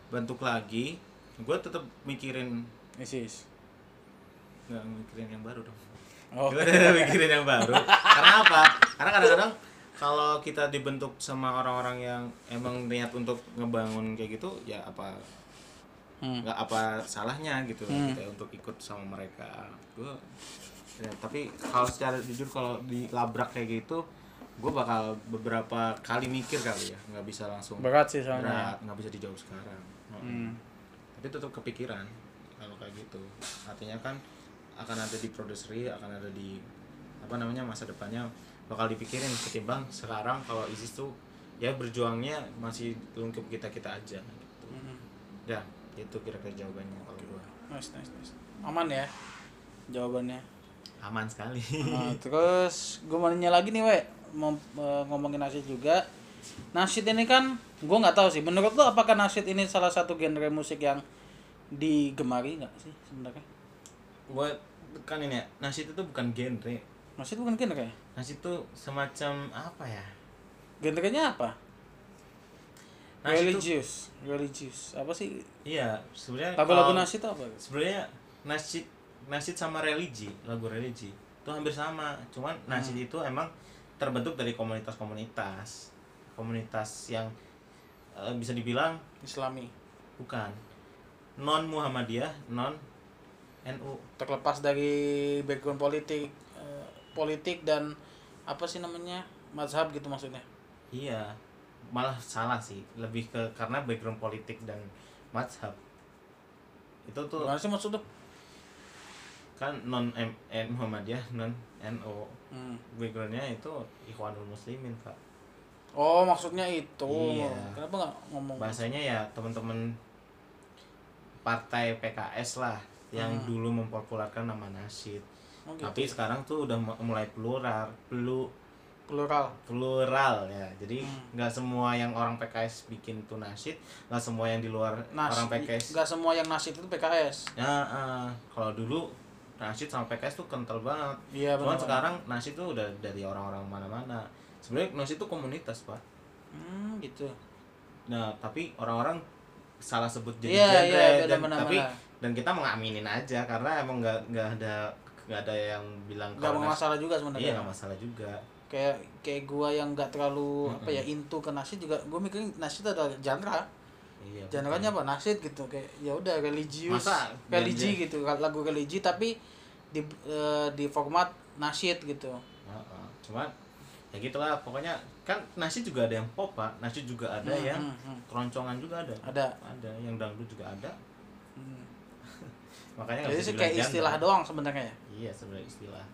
bentuk lagi gue tetap mikirin isis. Nggak mikirin yang baru dong. Oh. Gue tetap mikirin yang baru. (laughs) Karena apa? Karena kadang-kadang kalau kita dibentuk sama orang-orang yang emang niat untuk ngebangun kayak gitu ya apa hmm. nggak apa salahnya gitu lah kita untuk ikut sama mereka. Gue ya, tapi kalau secara jujur kalau dilabrak kayak gitu gue bakal beberapa kali mikir kali ya nggak bisa langsung berat sih soalnya. nggak bisa dijawab sekarang. Hmm. tapi tetap kepikiran kalau kayak gitu. Artinya kan akan ada di produseri akan ada di apa namanya masa depannya bakal dipikirin ketimbang sekarang kalau ISIS tuh ya berjuangnya masih lingkup kita kita aja gitu. Hmm. ya itu kira-kira jawabannya kalau gua. Nice nice nice. Aman ya jawabannya? Aman sekali. Nah, terus gue mau nanya lagi nih we mau eh, ngomongin nasyid juga. Nasyid ini kan gue nggak tahu sih. Menurut lo apakah nasyid ini salah satu genre musik yang digemari nggak sih sebenarnya? Buat kan ini ya nasyid itu bukan genre. Nasyid bukan genre ya nasyid itu semacam apa ya? Genrenya apa? Nasyid tuh- religius religius apa sih? Iya sebenarnya lagu-lagu kalau- nasyid itu apa? sebenarnya nasyid nasyid sama religi lagu religi itu hampir sama. Cuman nasyid Hmm. itu emang terbentuk dari komunitas-komunitas. Komunitas yang eh, bisa dibilang Islami. Bukan. Non Muhammadiyah non NU terlepas dari background politik eh, politik dan apa sih namanya? Mazhab gitu maksudnya? Iya. Malah salah sih. Lebih ke karena background politik dan mazhab. Itu tuh gimana sih maksud tuh kan non M N Muhammadiyah non NU Hmm. backgroundnya itu Ikhwanul Muslimin pak oh maksudnya itu. Iya. kenapa nggak ngomong? Bahasanya ya teman-teman partai PKS lah yang Hmm. dulu mempopulerkan nama nasid Oh, gitu. tapi sekarang tuh udah mu- mulai plural pelu plural. Plural ya. Jadi Hmm. nggak semua yang orang PKS bikin tuh nasid nggak semua yang di luar Nas, orang PKS nggak semua yang nasid itu PKS ya eh, kalau dulu nasid sama PKS tuh kental banget. Iya cuman sekarang nasid tuh udah dari orang-orang mana-mana. Sebenarnya nasid tuh komunitas pak. Hmm, gitu. Nah tapi orang-orang salah sebut jadi iya genre iya dan tapi dan kita mengaminin aja karena emang nggak nggak ada nggak ada yang bilang nggak masalah juga iya sebenarnya nggak masalah juga. Kayak kayak gua yang nggak terlalu Mm-mm. apa ya into ke nasid juga gua mikirin nasid adalah genre. Iya genre-nya apa? Nasid gitu kayak ya udah religius Masa religi gitu lagu religi tapi di eh, di format nasid gitu. Heeh. cuman ya gitulah pokoknya kan nasi juga ada yang pop pak. Nasi juga ada Hmm, yang hmm, hmm. keroncongan juga ada. Ada. Ada yang dangdut juga ada. Makanya nggak jadi sih kayak istilah doang sebenarnya ya? Iya sebenarnya istilah.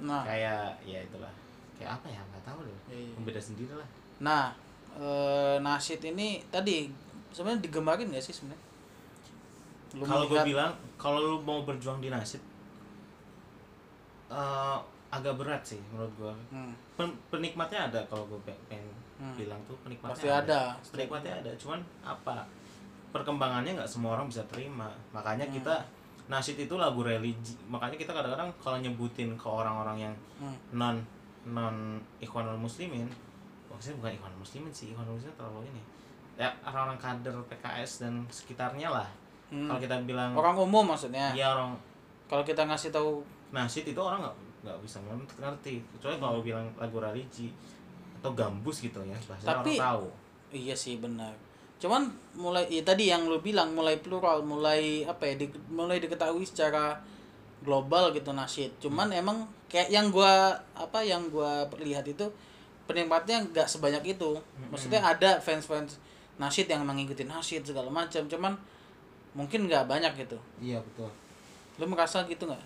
Nah. Kayak ya itulah. Kayak apa ya? Nggak tahu deh. Iya, iya. beda sendiri lah. Nah eh, nasid ini tadi sebenarnya digemarin gak sih sebenarnya? Kalau gue bilang kalau lu mau berjuang di nasib eh, agak berat sih menurut gue Hmm, Pen- penikmatnya ada kalau gue pengen hmm. bilang tuh penikmatnya pasti ada. Penikmatnya ada cuman apa? Perkembangannya nggak semua orang bisa terima. Makanya Hmm. kita nasid itu lagu religi makanya kita kadang-kadang kalau nyebutin ke orang-orang yang Hmm. non non ikhwanul muslimin maksudnya bukan ikhwanul muslimin sih ikhwanul muslimin terlalu ini. Ya orang-orang kader PKS dan sekitarnya lah. Hmm. kalau kita bilang orang umum maksudnya? Ya orang kalau kita ngasih tahu nasid itu orang nggak nggak bisa ngerti kecuali kalau bilang lagu religi atau gambus gitu ya bahasa orang tahu. iya sih benar cuman mulai ya tadi yang lu bilang mulai plural mulai apa ya di- mulai diketahui secara global gitu nasid cuman emang kayak yang gua apa yang gua lihat itu penikmatnya nggak sebanyak itu. Maksudnya ada fans fans nasid yang mengikuti nasid segala macam. Cuman mungkin nggak banyak gitu. Iya betul. Lu merasa gitu nggak?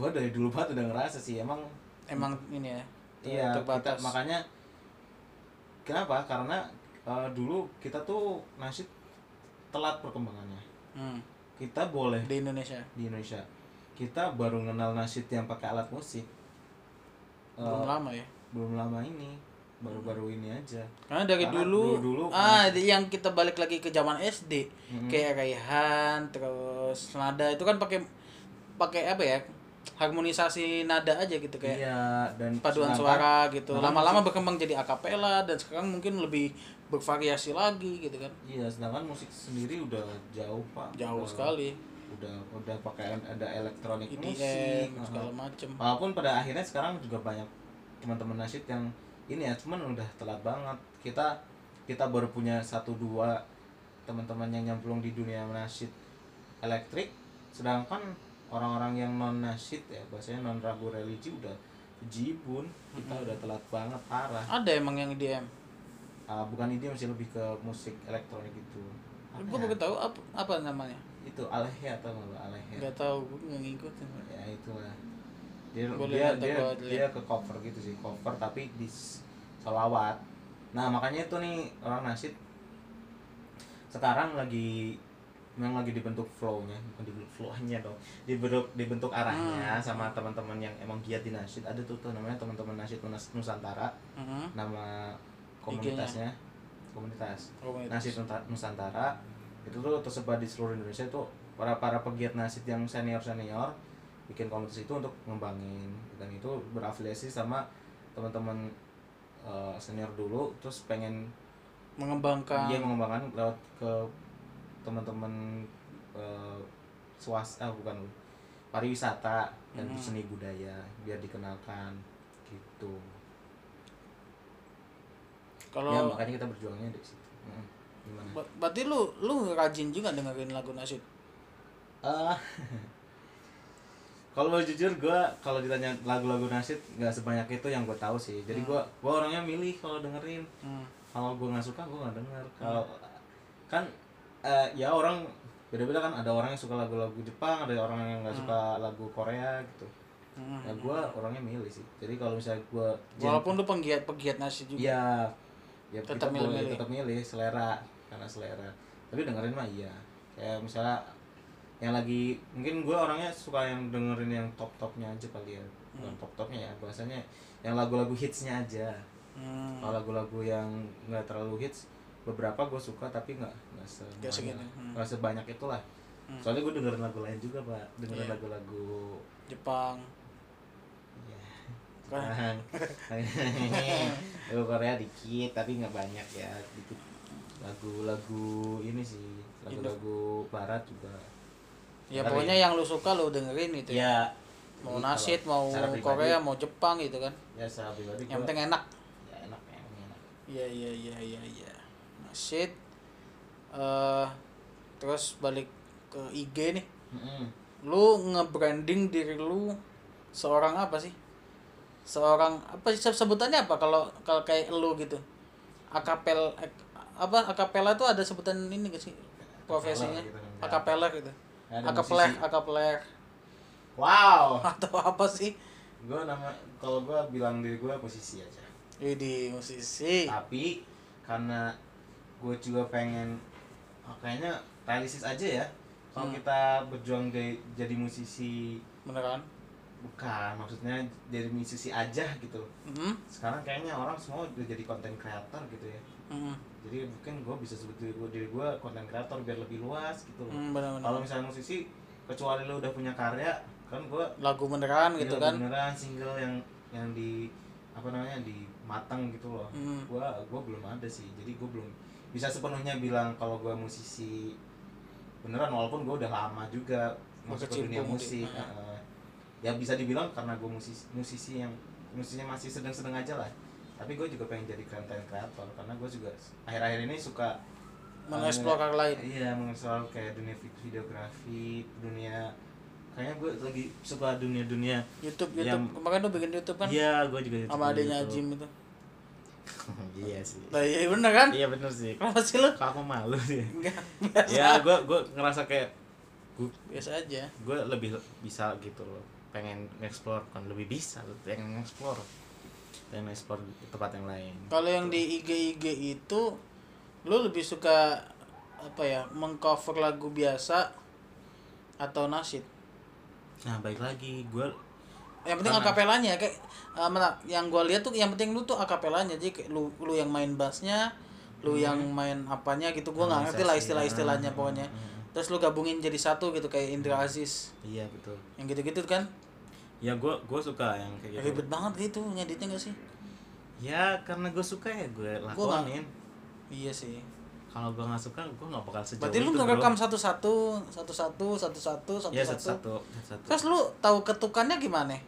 Gua dari dulu banget udah ngerasa sih emang emang ini ya ter- iya kita, makanya kenapa? Karena eh, dulu kita tuh nasid telat perkembangannya. Hmm, kita boleh di Indonesia. Di Indonesia. Kita baru kenal nasid yang pakai alat musik. Belum lama ya? belum lama ini. Baru-baru ini aja. Karena dari Karena dulu, dulu-dulu ah di- yang kita balik lagi ke zaman SD, Mhm. kayak Raihan, terus nada itu kan pakai pakai apa ya? Harmonisasi nada aja gitu kayak iya dan paduan suara gitu. Lama-lama berkembang jadi akapela dan sekarang mungkin lebih bervariasi lagi gitu kan. iya sedangkan musik sendiri udah jauh pak Jauh Udah- sekali. udah udah pakai ada elektronik EDM musik segala uh-huh. macem. walaupun pada akhirnya sekarang juga banyak teman-teman nasid yang ini ya cuman udah telat banget kita kita baru punya satu dua teman-teman yang nyemplung di dunia nasid elektrik sedangkan orang-orang yang non nasid ya bahasanya non ragu religi udah jibun kita udah telat banget parah. Ada emang yang EDM. Ah, bukan ini masih lebih ke musik elektronik itu Gue baru tahu apa apa namanya. itu alehya atau nggak alehya Gak tahu, gue nggak ngikutin. ya itulah. Dia Boleh dia dia, dia ke cover gitu sih cover tapi di s- solawat nah makanya itu nih orang nasid sekarang lagi memang lagi dibentuk flow-nya bukan dibentuk flow-nya dong dibentuk dibentuk arahnya Hmm. sama teman-teman yang emang giat di nasid ada tuh tuh namanya teman-teman nasid Nus- nusantara Mhm. nama komunitasnya komunitas Komunitas. Nasid Nusantara itu tuh tersebar di seluruh Indonesia tuh para para pegiat nasid yang senior senior bikin komunitas itu untuk ngembangin dan itu berafiliasi sama teman-teman eh, senior dulu terus pengen Mengembangkan. dia mengembangkan lewat ke teman-teman eh, swasta bukan pariwisata dan Mhm. seni budaya biar dikenalkan gitu Kalau ya makanya kita berjuangnya di situ Mm. gimana Ba- berarti lu lu rajin juga dengerin lagu nasyid. Ah. (laughs) kalau mau jujur gue kalau ditanya lagu-lagu nasyid nggak sebanyak itu yang gue tahu sih jadi gue gue orangnya milih kalau dengerin Hmm. kalau gue nggak suka gue nggak denger kalau kan eh, ya orang beda-beda kan ada orang yang suka lagu-lagu Jepang ada orang yang nggak suka lagu Korea gitu Hmm. ya gue orangnya milih sih jadi kalau misalnya gue Walaupun lu penggiat penggiat nasyid juga. Iya, ya Tetap kita boleh milih-milih. tetap milih selera karena selera. Tapi dengerin mah iya. Kayak misalnya yang lagi mungkin gue orangnya suka yang dengerin yang top topnya aja kali ya, bukan top topnya ya bahasanya yang lagu-lagu hitsnya aja. Hmm. Kalau lagu-lagu yang nggak terlalu hits beberapa gue suka tapi nggak nggak sebanyak hmm. nggak sebanyak itulah. Soalnya gue dengerin lagu lain juga pak, dengerin Iya. lagu-lagu Jepang. ya Kan? (laughs) lagu Korea dikit tapi nggak banyak ya dikit lagu-lagu ini sih lagu-lagu barat juga Ya Tapi- pokoknya yang lu suka lu dengerin gitu ya. ya Mau kalau mau pribadi, Korea, mau Jepang gitu kan. ya secara pribadi Yang penting enak. ya enak ya enak Iya iya iya iya iya. Nasyid eh terus balik ke IG nih. Mm-mm. Lu nge-branding diri lu seorang apa sih? Seorang apa sih sebutannya apa kalau kalau kayak lu gitu? Akapel ak- apa akapela tuh ada sebutan ini gak sih profesinya? gitu. Akapeler gitu. Ada Akapeler, musisi. akapeler wow (laughs) atau apa sih? gue nama kalau gue bilang diri gue posisi aja Jadi musisi. tapi karena gue juga pengen oh, kayaknya realistis aja ya kalau Hmm. kita berjuang de- jadi musisi Beneran? bukan maksudnya jadi musisi aja gitu Hmm? sekarang kayaknya orang semua udah jadi konten kreator gitu ya Hmm. jadi mungkin gue bisa sebut diri gue diri gue konten kreator biar lebih luas gitu. Hmm, kalau misalnya musisi kecuali lo udah punya karya kan gue Lagu beneran gitu kan? beneran single yang yang di apa namanya di matang gitu loh Hmm. gua gua belum ada sih jadi gua belum bisa sepenuhnya bilang kalau gua musisi beneran walaupun gua udah lama juga masuk ke dunia musik. Heeh. ya bisa dibilang karena gua musisi musisi yang musisinya masih sedang-sedang aja lah tapi gue juga pengen jadi content creator karena gue juga akhir-akhir ini suka Mengeksplor hal lain. iya mengeksplor kayak dunia vid- videografi dunia kayaknya gue lagi suka dunia-dunia YouTube YouTube Yang- kemarin lu bikin YouTube kan Iya, gue juga sama adanya Ajim itu. (laughs) iya sih. Nah, iya bener kan? Iya bener sih. Kenapa sih lu? Kok aku malu sih. (laughs) Enggak, biasa. ya, gue gue ngerasa kayak gue Biasa aja. gue lebih bisa gitu loh. Pengen nge-explore kan lebih bisa, pengen nge-explore. Pengen nge-explore di tempat yang lain. Kalau yang di IG IG itu lu lebih suka apa ya? Mengcover lagu biasa atau nasyid? Nah, baik lagi gue Yang penting akapelanya kayak eh, mana- yang gua lihat tuh yang penting lu tuh akapelanya jadi kayak lu lu yang main bassnya, lu yang main apanya gitu gua nggak ngerti lah istilah-istilahnya ah, pokoknya. ah, ah. Terus lu gabungin jadi satu gitu kayak Indra Aziz. iya betul. Yang gitu-gitu kan? Ya gue gue suka yang kayak gitu. Ribet banget gitu ngeditnya gak sih? Ya karena gue suka ya gue Gua lakonin. Iya sih. Kalau gue nggak suka gue nggak bakal sejauh Berarti lu itu, bro. ngerekam satu-satu, satu-satu, satu-satu, Ya satu-satu. satu-satu. satu. Terus lu tahu ketukannya gimana?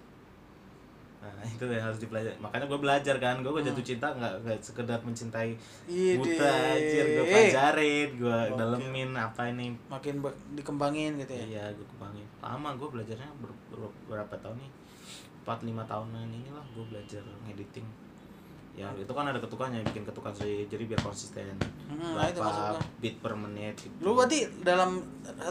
Nah, (laughs) itu yang harus dipelajari. Makanya gue belajar kan, gue jatuh cinta nggak nggak sekedar mencintai Ide. buta anjir, gue pelajarin, gue Oke. dalemin apa ini. Makin dikembangin gitu ya. Iya, gue kembangin. Lama gue belajarnya ber- ber- berapa tahun nih? 4 5 tahunan inilah gue belajar ngediting. Ya, itu kan ada ketukannya, bikin ketukan sendiri jadi biar konsisten. Hmm, nah itu maksudnya. berapa beat per menit gitu. Lu berarti dalam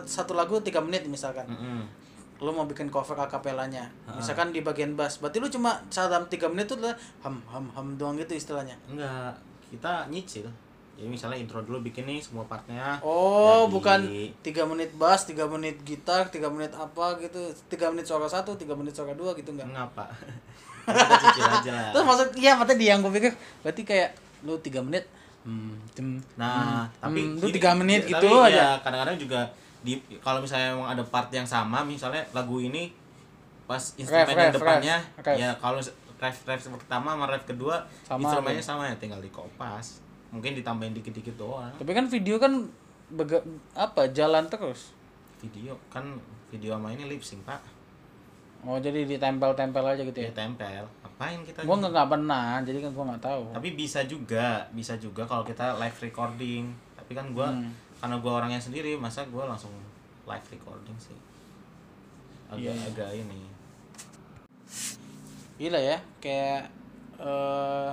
satu lagu tiga menit misalkan. Mm-mm. Lu mau bikin cover akapelanya. Ah. Misalkan di bagian bass. Berarti lu cuma dalam tiga menit tuh ham ham ham doang gitu istilahnya. Enggak, kita nyicil. Jadi misalnya intro dulu bikin nih semua partnya. Oh, Jadi- bukan tiga menit bass, tiga menit gitar, tiga menit apa gitu, tiga menit suara satu, tiga menit suara dua gitu enggak? Enggak, Pak. (laughs) kita cicil aja lah. Terus maksud iya maksudnya dia yang gue pikir berarti kayak lu tiga menit hmm, Nah, hmm, tapi hmm, lu tiga menit ya, gitu tapi aja. ya kadang-kadang juga di kalau misalnya emang ada part yang sama, misalnya lagu ini pas instrumen Ref, yang ref, depannya ref, ya kalau ref ref pertama sama ref kedua Sama, instrumennya gitu. sama ya tinggal dikopas. Mungkin ditambahin dikit-dikit doang. Tapi kan video kan bega, apa jalan terus. Video kan video sama ini lip sync, Pak. Oh jadi ditempel-tempel aja gitu ya ya? tempel ngapain kita Gua nggak nggak pernah, jadi kan gua nggak tahu. tapi bisa juga bisa juga kalau kita live recording tapi kan gua Hmm. Karena gua orangnya sendiri masa gua langsung live recording sih. Agak iya. agak ini. Gila ya, kayak eh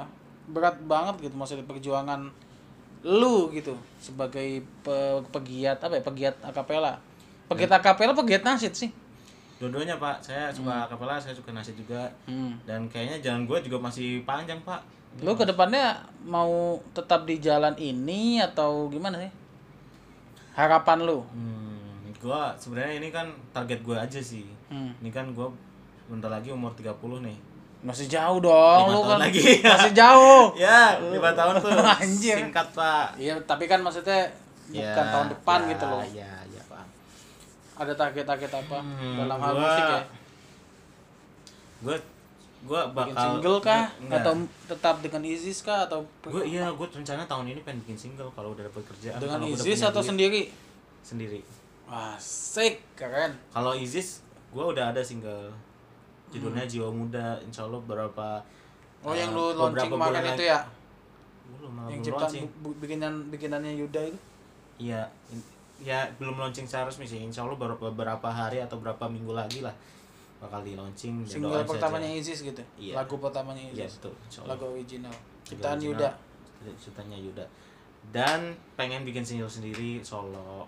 berat banget gitu maksudnya perjuangan lu gitu sebagai pe- pegiat apa ya pegiat akapela pegiat akapela pegiat nasid sih. Dua-duanya pak. Saya suka kapela saya suka nasi juga. Hmm. dan kayaknya jalan gua juga masih panjang pak. Lu ke depannya mau tetap di jalan ini atau gimana sih harapan lu? Hmm, gua sebenarnya ini kan target gua aja sih. Hmm. ini kan gua bentar lagi umur 30 nih. Masih jauh dong lu kan. lagi. (laughs) masih jauh. (laughs) Ya lima tahun tuh. (laughs) Anjir. singkat pak. Iya tapi kan maksudnya bukan Ya, tahun depan ya, gitu loh. ya ya pak. Ada target-target apa Hmm, dalam hal gua- musik ya gua gua bikin bakal single kah? Enggak. atau tetap dengan Isis kah? Atau gue iya gue rencana tahun ini pengen bikin single kalau udah dapet kerjaan dengan Isis atau duit. sendiri? Sendiri. Asik keren. Kalau Isis gue udah ada single. Judulnya Jiwa Muda. Insya Allah beberapa oh eh, yang lu launching kemarin itu ya? Belum yang ciptaan bikinan bikinannya Yuda itu? Iya ya belum launching secara resmi sih. Insya Allah beberapa hari atau berapa minggu lagi lah bakal di launching single pertamanya saja. Isis gitu Iya. lagu pertamanya iya Isis betul Insya Allah lagu original ciptaan Yuda ciptaannya Yuda dan pengen bikin single sendiri solo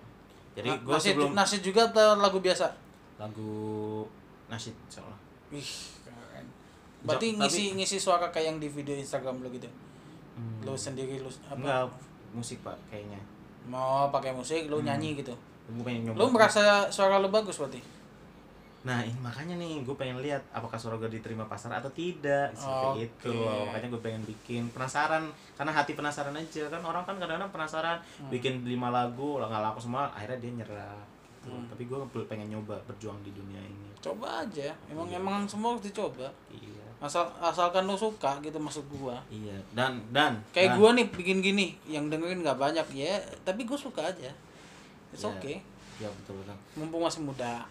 jadi Nah, gue nasid, sebelum nasid juga atau lagu biasa lagu insya Allah Wih, keren. Berarti Tapi- ngisi ngisi suara kayak yang di video Instagram lu gitu. Hmm. Lu sendiri lu apa? enggak musik pak kayaknya Mau pakai musik, lu Hmm. nyanyi gitu. gue pengen nyoba Lu merasa suara lu bagus berarti? Nah ini makanya nih gue pengen lihat apakah suara gue diterima pasar atau tidak seperti itu loh makanya gue pengen bikin penasaran karena hati penasaran aja kan orang kan kadang-kadang penasaran Hmm. bikin lima lagu lah nggak laku semua akhirnya dia nyerah gitu. Hmm. tapi gue pengen nyoba berjuang di dunia ini Coba aja. Emang Iya. emang semua harus dicoba. iya Asal asalkan lu suka gitu maksud gua. iya dan dan Kayak dan- gua nih bikin gini, yang dengerin nggak banyak ya, tapi gua suka aja. It's Iya. okay. ya betul betul Mumpung masih muda.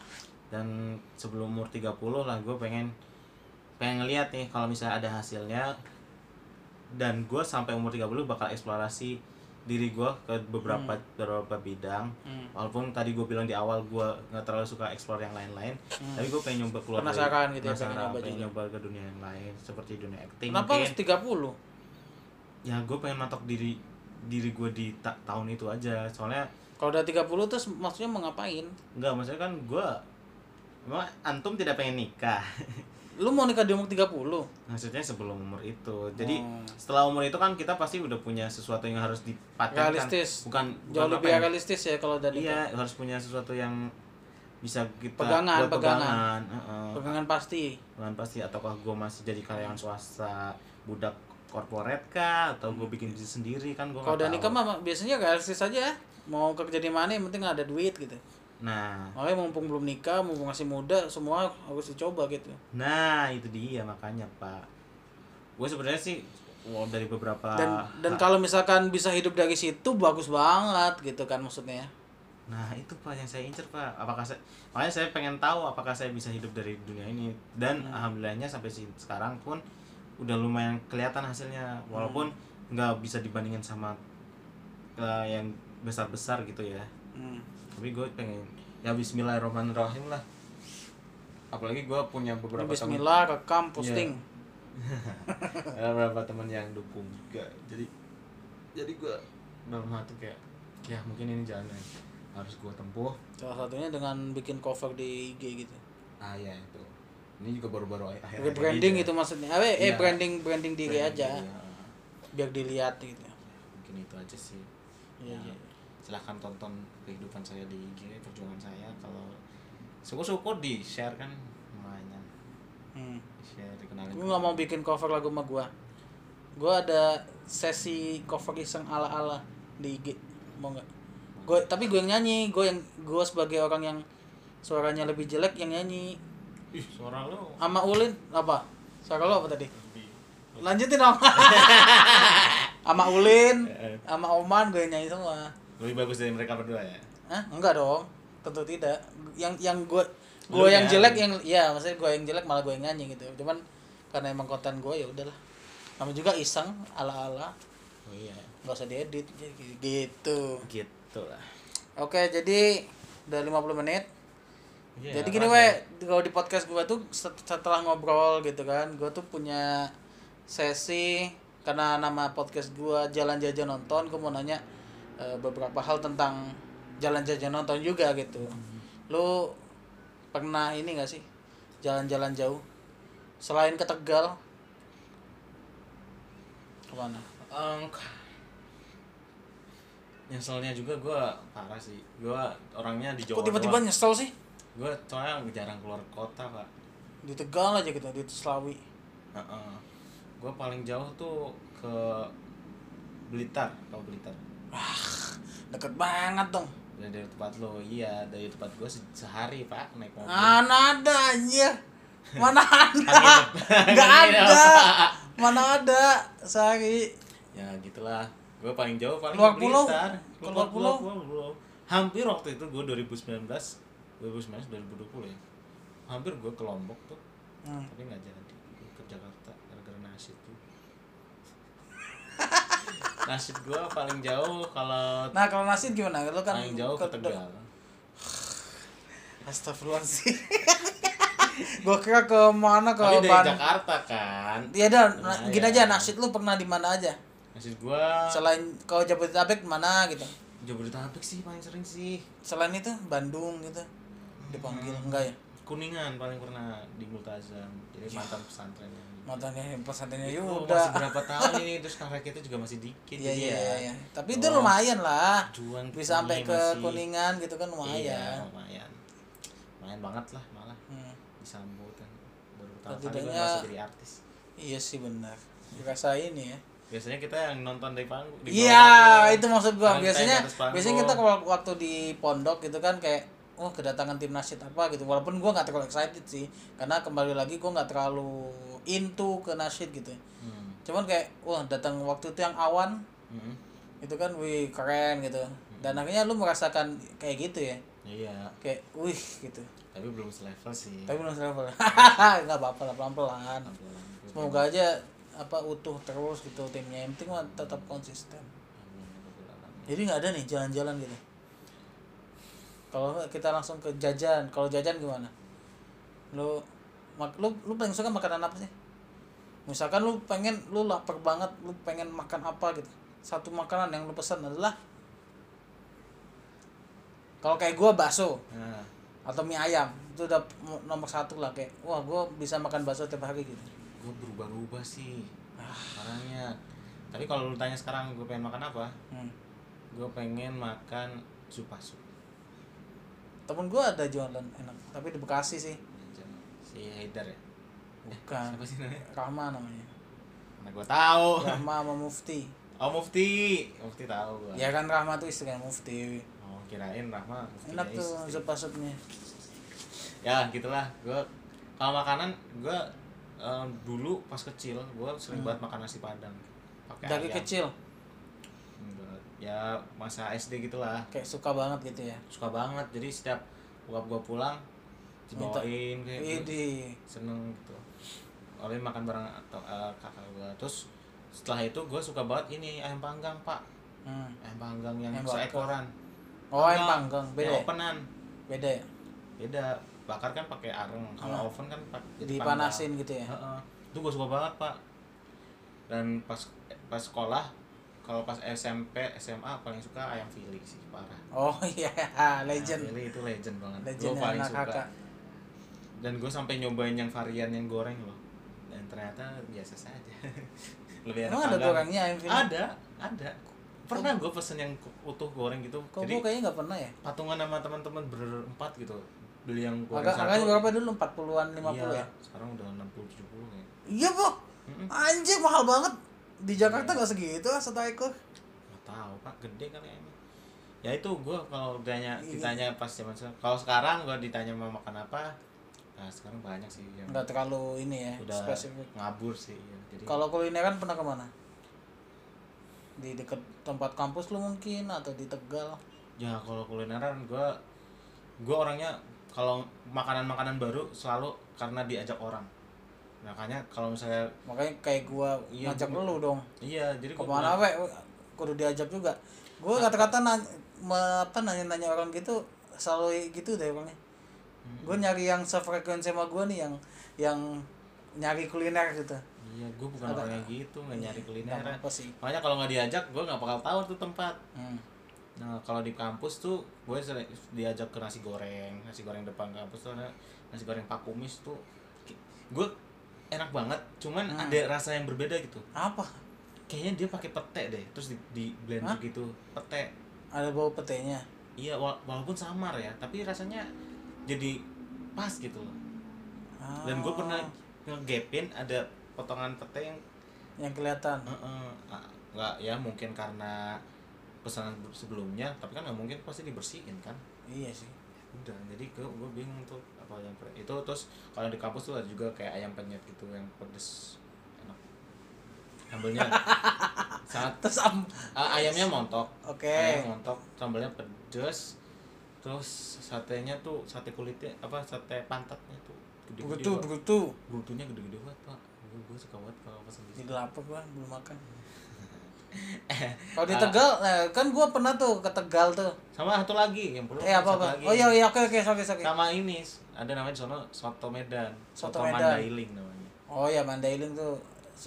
Dan sebelum umur 30 lah gue pengen pengen ngeliat nih kalau misalnya ada hasilnya dan gue sampai umur 30 bakal eksplorasi diri gue ke beberapa beberapa bidang Hmm. walaupun tadi gue bilang di awal gue nggak terlalu suka explore yang lain-lain Hmm. tapi gue pengen nyoba keluar dari- Penasaran gitu ya, pengen penasaran, nyoba pengen nyoba ke dunia yang lain seperti dunia acting Kenapa mungkin harus 30? ya gue pengen matok diri diri gue di ta- tahun itu aja soalnya Kalau udah 30 terus maksudnya mau ngapain? nggak maksudnya kan gue emang antum tidak pengen nikah (laughs) Lu mau nikah di umur 30? maksudnya sebelum umur itu jadi Hmm. setelah umur itu kan kita pasti udah punya sesuatu yang harus dipatenkan Realistis. bukan Jauh bukan lebih apa ya, realistis ya kalau nikah. iya harus punya sesuatu yang bisa kita Pegangan, buat pegangan. pegangan heeh. Pegangan pasti. Pegangan pasti ataukah gue masih jadi karyawan swasta budak korporat kah atau gue bikin bisnis sendiri kan gue Kalau udah nikah mah biasanya realistis aja ya. Mau kerja di mana yang penting ada duit gitu. Nah Makanya mumpung belum nikah, mumpung masih muda, semua harus dicoba gitu. nah itu dia makanya pak gue sebenarnya sih wow, dari beberapa Dan dan kalau misalkan bisa hidup dari situ bagus banget gitu kan maksudnya. Nah itu pak yang saya incer pak. Apakah saya makanya saya pengen tahu apakah saya bisa hidup dari dunia ini dan alhamdulillahnya sampai si- sekarang pun udah lumayan kelihatan hasilnya walaupun nggak bisa dibandingin sama eh, yang besar besar gitu ya. Hmm. Tapi gue pengen ya Bismillahirrahmanirrahim lah. Apalagi gue punya beberapa Bismillah rekam posting. (laughs) ada beberapa teman yang dukung juga. Jadi jadi gue dalam hati kayak ya mungkin ini jalan yang harus gue tempuh Salah satunya dengan bikin cover di IG gitu. Ah ya itu. Ini juga baru-baru akhir. Pakai branding gitu maksudnya. Eh, eh Iya. branding branding diri aja Ya. biar dilihat gitu. Mungkin itu aja sih. Iya, Ya, iya. Silahkan tonton kehidupan saya di IG, perjuangan saya. Kalau syukur-syukur di share kan lumayan. Hmm. Share dikenalin. Gue nggak mau bikin cover lagu sama gua. Gua ada sesi cover iseng ala-ala di IG. Mau nggak? Gue tapi gue yang nyanyi, gue yang gue sebagai orang yang suaranya lebih jelek yang nyanyi. Ih, suara lu Sama Ulin apa? Suara lo apa tadi? Lanjutin dong. (laughs) sama Ulin, sama Oman gue yang nyanyi semua. Lebih bagus dari mereka berdua ya. Hah? Enggak dong. Tentu tidak. Yang yang gue gue yang jelek yang ya maksudnya gue yang jelek malah gue yang nyanyi gitu cuman karena emang konten gue ya udahlah nama juga iseng ala ala oh iya nggak usah diedit jadi gitu gitu lah oke jadi udah 50 menit Iya, jadi gini rada. we kalau di podcast gue tuh set- setelah ngobrol gitu kan gue tuh punya sesi karena nama podcast gue jalan jajan nonton gue mau nanya eh, beberapa hal tentang jalan jajan nonton juga gitu. Lu pernah ini gak sih? Jalan-jalan jauh. Selain ke Tegal ke mana? Em, k- nyeselnya juga gue parah sih. Gue orangnya di Jawa kok tiba-tiba nyesel sih? Gue soalnya jarang keluar kota pak. Di Tegal aja gitu di Selawi. Gue paling jauh tuh ke Blitar tau Blitar deket banget dong dari, dari tempat lo iya dari tempat gue sehari pak naik mobil Mana ada anjir. (laughs) Mana ada? Angin ada. apa? (laughs) Mana ada? Sehari. ya gitulah gue paling jauh paling Keluar ke pulau? Keluar pulau? hampir waktu itu gue 2019 2019 2020 ya hampir gue ke Lombok tuh Hmm. tapi nggak jadi Gua ke Jakarta gara-gara nasib tuh nasib gue paling jauh kalau Nah, kalau nasi gimana? Lu kan paling jauh ke Tegal (sighs) Astagfirullahaladzim. (laughs) gua kira ke mana ke tapi dari Ban- Jakarta kan Ya dah, Lumayan. nah, gini aja nasid lu pernah di mana aja? nasib gue Selain kau Jabodetabek mana gitu? Jabodetabek sih paling sering sih Selain itu Bandung gitu. Dipanggil Hmm. enggak ya? Kuningan paling pernah di Multazam jadi mantan pesantrennya Mantannya pesantrennya Itu Yuda. masih berapa tahun ini terus kakak kita juga masih dikit Iya jadi iya ya iya. Tapi itu Oh. lumayan lah. Bisa sampai ini ke masih- Kuningan gitu kan iya lumayan. lumayan lumayan banget lah malah Hmm. disambut kan baru pertama kali masuk jadi artis Iya sih benar. Dirasa ini ya. biasanya kita yang nonton dari panggung Iya, itu maksud gua. Biasanya biasanya kita kalau waktu di pondok gitu kan kayak oh kedatangan tim nasid apa gitu. Walaupun gua nggak terlalu excited sih karena kembali lagi gua nggak terlalu into ke nasid gitu. Hmm. Cuman kayak wah datang waktu itu yang awan Hmm. itu kan wih keren gitu. Dan akhirnya lu merasakan kayak gitu ya. iya Kayak wih gitu. tapi belum selevel sih Tapi belum level. (laughs) nggak apa-apa lah pelan-pelan. Semoga aja apa utuh terus gitu timnya. Yang penting tetap konsisten. Jadi nggak ada nih jalan-jalan gitu. Kalau kita langsung ke jajan, kalau jajan gimana? Lu mak lu lu paling suka makanan apa sih? Misalkan lu pengen lu lapar banget, lu pengen makan apa gitu. Satu makanan yang lu pesan adalah kalau kayak gua bakso nah atau mie ayam itu udah nomor satu lah kayak wah gua bisa makan bakso tiap hari gitu. gue berubah-ubah sih Ah. orangnya tapi kalau lu tanya sekarang gue pengen makan apa Hmm. gue pengen makan supa sup Temen gua ada jualan enak, tapi di Bekasi sih. si Haidar ya Bukan. siapa sih namanya Rahma namanya. mana gue tahu Rahma sama Mufti. oh Mufti Mufti tahu gue Ya kan Rahma tuh istrinya Mufti. oh kirain Rahma Mufti Enak tuh sup supnya. ya gitulah gue kalau makanan gue eh, dulu pas kecil gue sering banget makan nasi padang pakai Dari ayam. kecil. Ya masa SD gitulah kayak suka banget gitu ya. suka banget jadi setiap bokap gue pulang dibawain kayak gua Idi. seneng gitu oleh makan bareng atau eh, kakak gue terus setelah itu gue suka banget ini ayam panggang pak Hmm. ayam panggang yang Ayam seekoran Oh, ayam panggang beda. yang ya? openan Beda ya? beda bakar kan pakai areng kalau Hmm. oven kan pakai Dipanasin gitu ya. Heeh. itu gue suka banget pak dan pas pas sekolah kalau pas SMP SMA paling suka ayam Philly sih parah Oh (laughs) iya, legend. Ayam Philly itu legend banget Legend gue paling suka kakak. dan gue sampai nyobain yang varian yang goreng loh dan ternyata biasa saja (laughs) lebih enak ada gorengnya ayam Philly? ada ada pernah gue pesen yang utuh goreng gitu Kok jadi gua kayaknya nggak pernah ya? patungan sama teman-teman berempat gitu beli yang goreng Agak harganya satu berapa dulu? 40-an 50 iya, ya? sekarang udah 60 70 kayak Iya, Bu. Mm-mm. Anjir mahal banget. Di Jakarta nggak segitu ah, satu ekor. nggak tahu pak gede kali emang ya itu gue kalau ditanya Iya. ditanya pas zaman sekarang kalau sekarang gue ditanya mau makan apa nah sekarang banyak sih yang Nggak terlalu ini ya, udah spesifik. ngabur sih ya. jadi Kalau kulineran pernah ke mana? Di dekat tempat kampus lu mungkin atau di Tegal? ya kalau kulineran gue gue orangnya kalau makanan-makanan baru selalu karena diajak orang makanya kalau misalnya makanya kayak gua Iya, ngajak gua- lu dong. iya jadi gua ke mana we? Kudu diajak juga. Gua kata-kata nanya, me- apa nanya-nanya orang gitu selalu gitu deh orangnya Hmm. gua nyari yang sefrekuensi sama gua nih yang yang nyari kuliner gitu. Iya gue bukan orang yang gitu nggak nyari Nggak kuliner. apa sih. Makanya kalau nggak diajak gue nggak bakal tahu tuh tempat. Hmm. Nah kalau di kampus tuh gue sering diajak ke nasi goreng, nasi goreng depan kampus tuh ada nasi goreng Pak Kumis tuh, gue enak banget, cuman Hmm. ada rasa yang berbeda gitu. apa Kayaknya dia pakai pete deh, terus di, di blend Hah? gitu, pete. ada bau petenya Iya wa- walaupun samar ya, tapi rasanya jadi pas gitu loh. Dan gue pernah Ah, ngegapin ada potongan pete yang yang kelihatan eh, ah, nggak ya mungkin karena pesanan sebelumnya, tapi kan nggak mungkin pasti dibersihin kan. iya sih udah jadi gue gue bingung tuh apa yang pre- itu terus kalau di kampus tuh ada juga kayak ayam penyet gitu yang pedes enak. Sambelnya (laughs) sangat terus am ah, ayamnya montok. Oke. Ayam montok sambelnya pedes terus satenya tuh sate kulitnya apa sate pantatnya tuh gede-gede banget. begitu brutunya gede-gede banget pak. Gue, gue suka banget kalau di jadi lapar gua belum makan (laughs) kalau di Tegal nah, kan gua pernah tuh ke Tegal tuh. Sama satu lagi yang perlu eh apa apa? oh iya iya oke oke sorry sorry. Sama ini ada namanya sono soto Medan. Soto soto, Medan. Mandailing namanya. Oh ya Mandailing tuh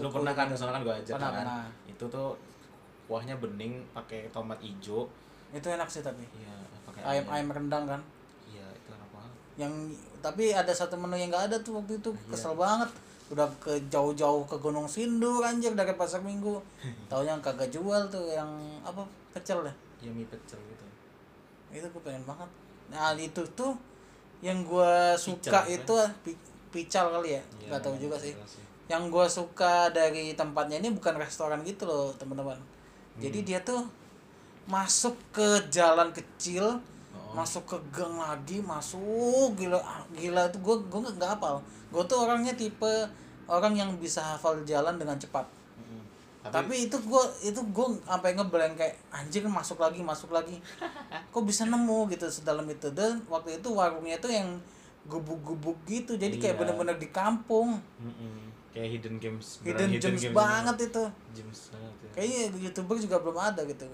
lu pernah kan ke sana kan gue ajak Pernah, kan? pernah. itu tuh kuahnya bening pakai tomat hijau. Itu enak sih tapi. Iya pakai ayam. ayam rendang kan? Iya itu enak banget. Yang tapi ada satu menu yang nggak ada tuh waktu itu. Iya. kesel banget udah ke jauh-jauh ke Gunung Sindur anjir dari pasar minggu (laughs) taunya kagak jual tuh yang apa pecel deh. Iya mie pecel gitu. Itu gue pengen banget. Nah itu tuh yang gue suka Pical, itu pi- pical kali ya? Iya, nggak tahu juga sih. jelas yang gue suka dari tempatnya ini bukan restoran gitu loh teman-teman. Jadi Hmm. dia tuh masuk ke jalan kecil. Masuk ke gang lagi masuk gila ah, gila itu gue gue nggak hafal gue tuh orangnya tipe orang yang bisa hafal jalan dengan cepat Mm-mm. tapi, itu gue itu gue sampai ngeblank kayak anjir masuk lagi masuk lagi (laughs) kok bisa nemu gitu sedalam itu dan waktu itu warungnya itu yang gubuk-gubuk gitu jadi kayak Iya. bener-bener di kampung Mm-mm. kayak hidden games hidden, beneran gems games banget itu gems banget ya. kayaknya youtuber juga belum ada gitu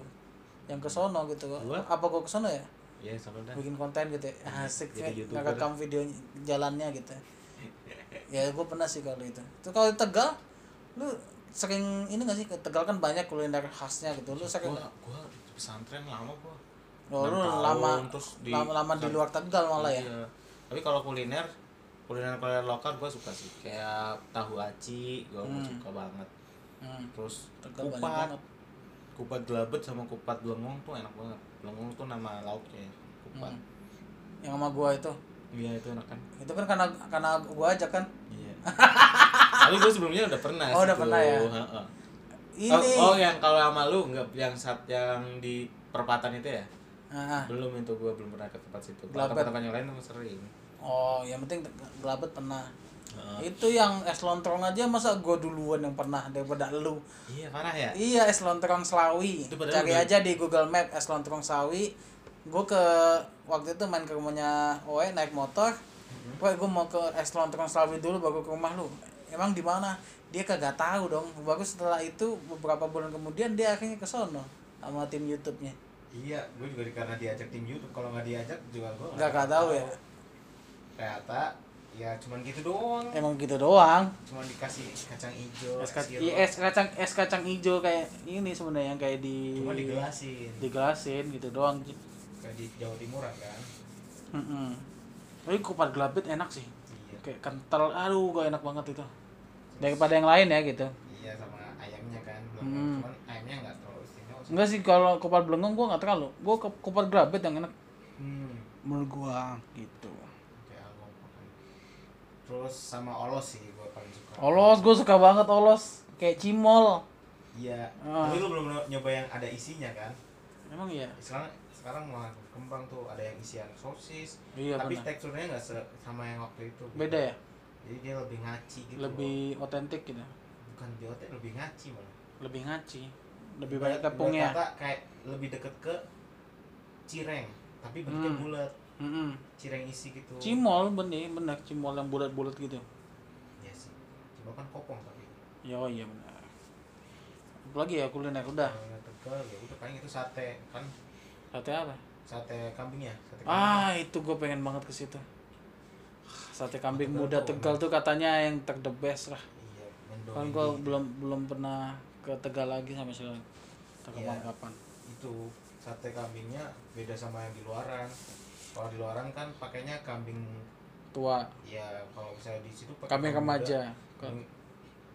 yang ke sono gitu Gua? apa gue ke sono ya Iya, sama dah. bikin konten gitu ya asik jadi ya YouTuber. ngerekam video jalannya gitu ya gue pernah sih kalau itu itu kalau di tegal lu sering ini gak sih ke tegal kan banyak kuliner khasnya gitu lu sering Gua, gua pesantren lama gua. oh, lu tahun, lama terus di lama, lama di luar tegal malah ya Iya. Tapi kalau kuliner, kuliner kuliner lokal gua suka sih. Kayak tahu aci, gua Hmm. suka banget. hmm. Terus tegal kupat, banget kupat gelabet sama kupat belengong tuh enak banget. Belengong tuh nama lauknya. ya, Kupat. Hmm. yang sama gua itu Iya itu enak kan. itu kan karena karena gua aja kan Iya. (laughs) Tapi gua sebelumnya udah pernah Oh, udah situ. pernah ya? Heeh. ini Oh, oh, yang kalau sama lu enggak yang saat yang di perempatan itu ya? Ah, Belum itu gua belum pernah ke tempat situ. Kalau tempat-tempat yang lain tuh sering. oh yang penting gelabet pernah Itu yang es lontong aja masa gua duluan yang pernah daripada lu Iya, parah ya? Iya es lontong padahal Cari udah- aja di Google Map es lontong Slawi. Gue ke waktu itu main ke rumahnya Oe naik motor. Mm-hmm. Oe gue mau ke es lontong Slawi dulu baru ke rumah lu. Emang di mana? Dia kagak tahu dong. Baru setelah itu beberapa bulan kemudian dia akhirnya ke sono sama tim YouTube-nya. Iya, gue juga karena diajak tim YouTube. Kalau nggak diajak juga gue Gak gak tahu ya. Ternyata ya cuman gitu doang. Emang gitu doang. Cuman dikasih kacang hijau. Es, kac- sirup. iya, es kacang es kacang hijau kayak ini sebenarnya yang kayak di Cuma digelasin. digelasin gitu doang. Kayak di Jawa Timuran kan. Mm Tapi kupat gelabit enak sih. Iya. kayak kental aduh gak enak banget itu daripada yang lain ya gitu Iya sama ayamnya kan. Belum Hmm. cuman ayamnya nggak terlalu istimewa. enggak sih kalau kupat belengong gua nggak terlalu gua ke kupat gelabit yang enak Hmm. menurut gua gitu. Terus sama olos sih gue paling suka. olos gua suka banget olos kayak cimol Iya. Ah. Tapi lu belum nyoba yang ada isinya kan? emang iya sekarang sekarang malah berkembang tuh ada yang isian sosis iya tapi benar teksturnya nggak sama yang waktu itu gitu. beda ya jadi dia lebih ngaci gitu lebih otentik gitu loh. bukan biotek lebih ngaci malah lebih ngaci lebih banyak tepungnya kata kayak lebih deket ke cireng tapi bentuknya Hmm. bulat Mm-mm. cireng isi gitu Cimol bener bener cimol yang bulat-bulat gitu. Iya sih cimol kan kopong tapi Ya oh iya benar. Apalagi ya kuliner udah. yang tegal ya udah paling itu sate kan Sate apa? sate kambing ya sate kambing. Ah, itu gue pengen banget ke situ. Sate kambing Tegal muda Tegal tuh katanya yang ter the best lah. iya Kan gue belum belum pernah ke Tegal lagi sampai sekarang. Tak Iya. kapan. itu sate kambingnya beda sama yang di luaran kalau di luaran kan pakainya kambing Tua, ya kalau misalnya di situ pakai kambing remaja. Kambing-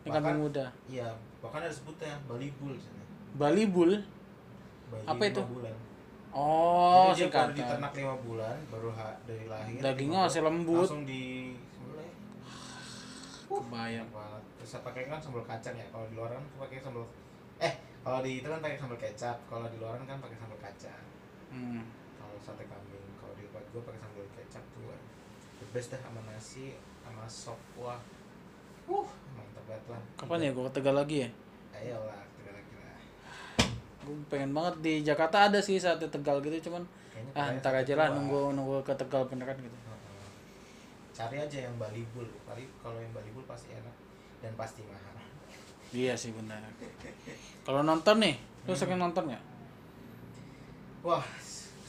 Ini kambing muda. iya bahkan ada sebutnya Bali Bull di sana. Bali Bull. Bali Apa itu? bulan. Oh, Jadi dia baru singkatan. diternak lima bulan baru ha- dari lahir Dagingnya masih lembut. langsung di sembelih Kebayang. banget terus pakai kan sambal kacang ya kalau di luaran tuh pakai sambal eh kalau di itu kan pakai sambal kecap kalau di luaran kan pakai sambal kacang Hmm. kalau sate kambing di gue pakai sambal kecap tuh the best dah sama nasi sama sop wah uh mantap banget lah Kapan ya gue ke Tegal lagi ya? ayo lah kira-kira Gue pengen banget di Jakarta ada sih sate Tegal gitu cuman kayaknya ah ntar aja lah nunggu nunggu ke Tegal beneran gitu. Cari aja yang Bali Bull Bali kalau yang Bali Bull pasti enak dan pasti mahal Iya sih benar. Kalau nonton nih, lu Hmm. sering nonton nggak? wah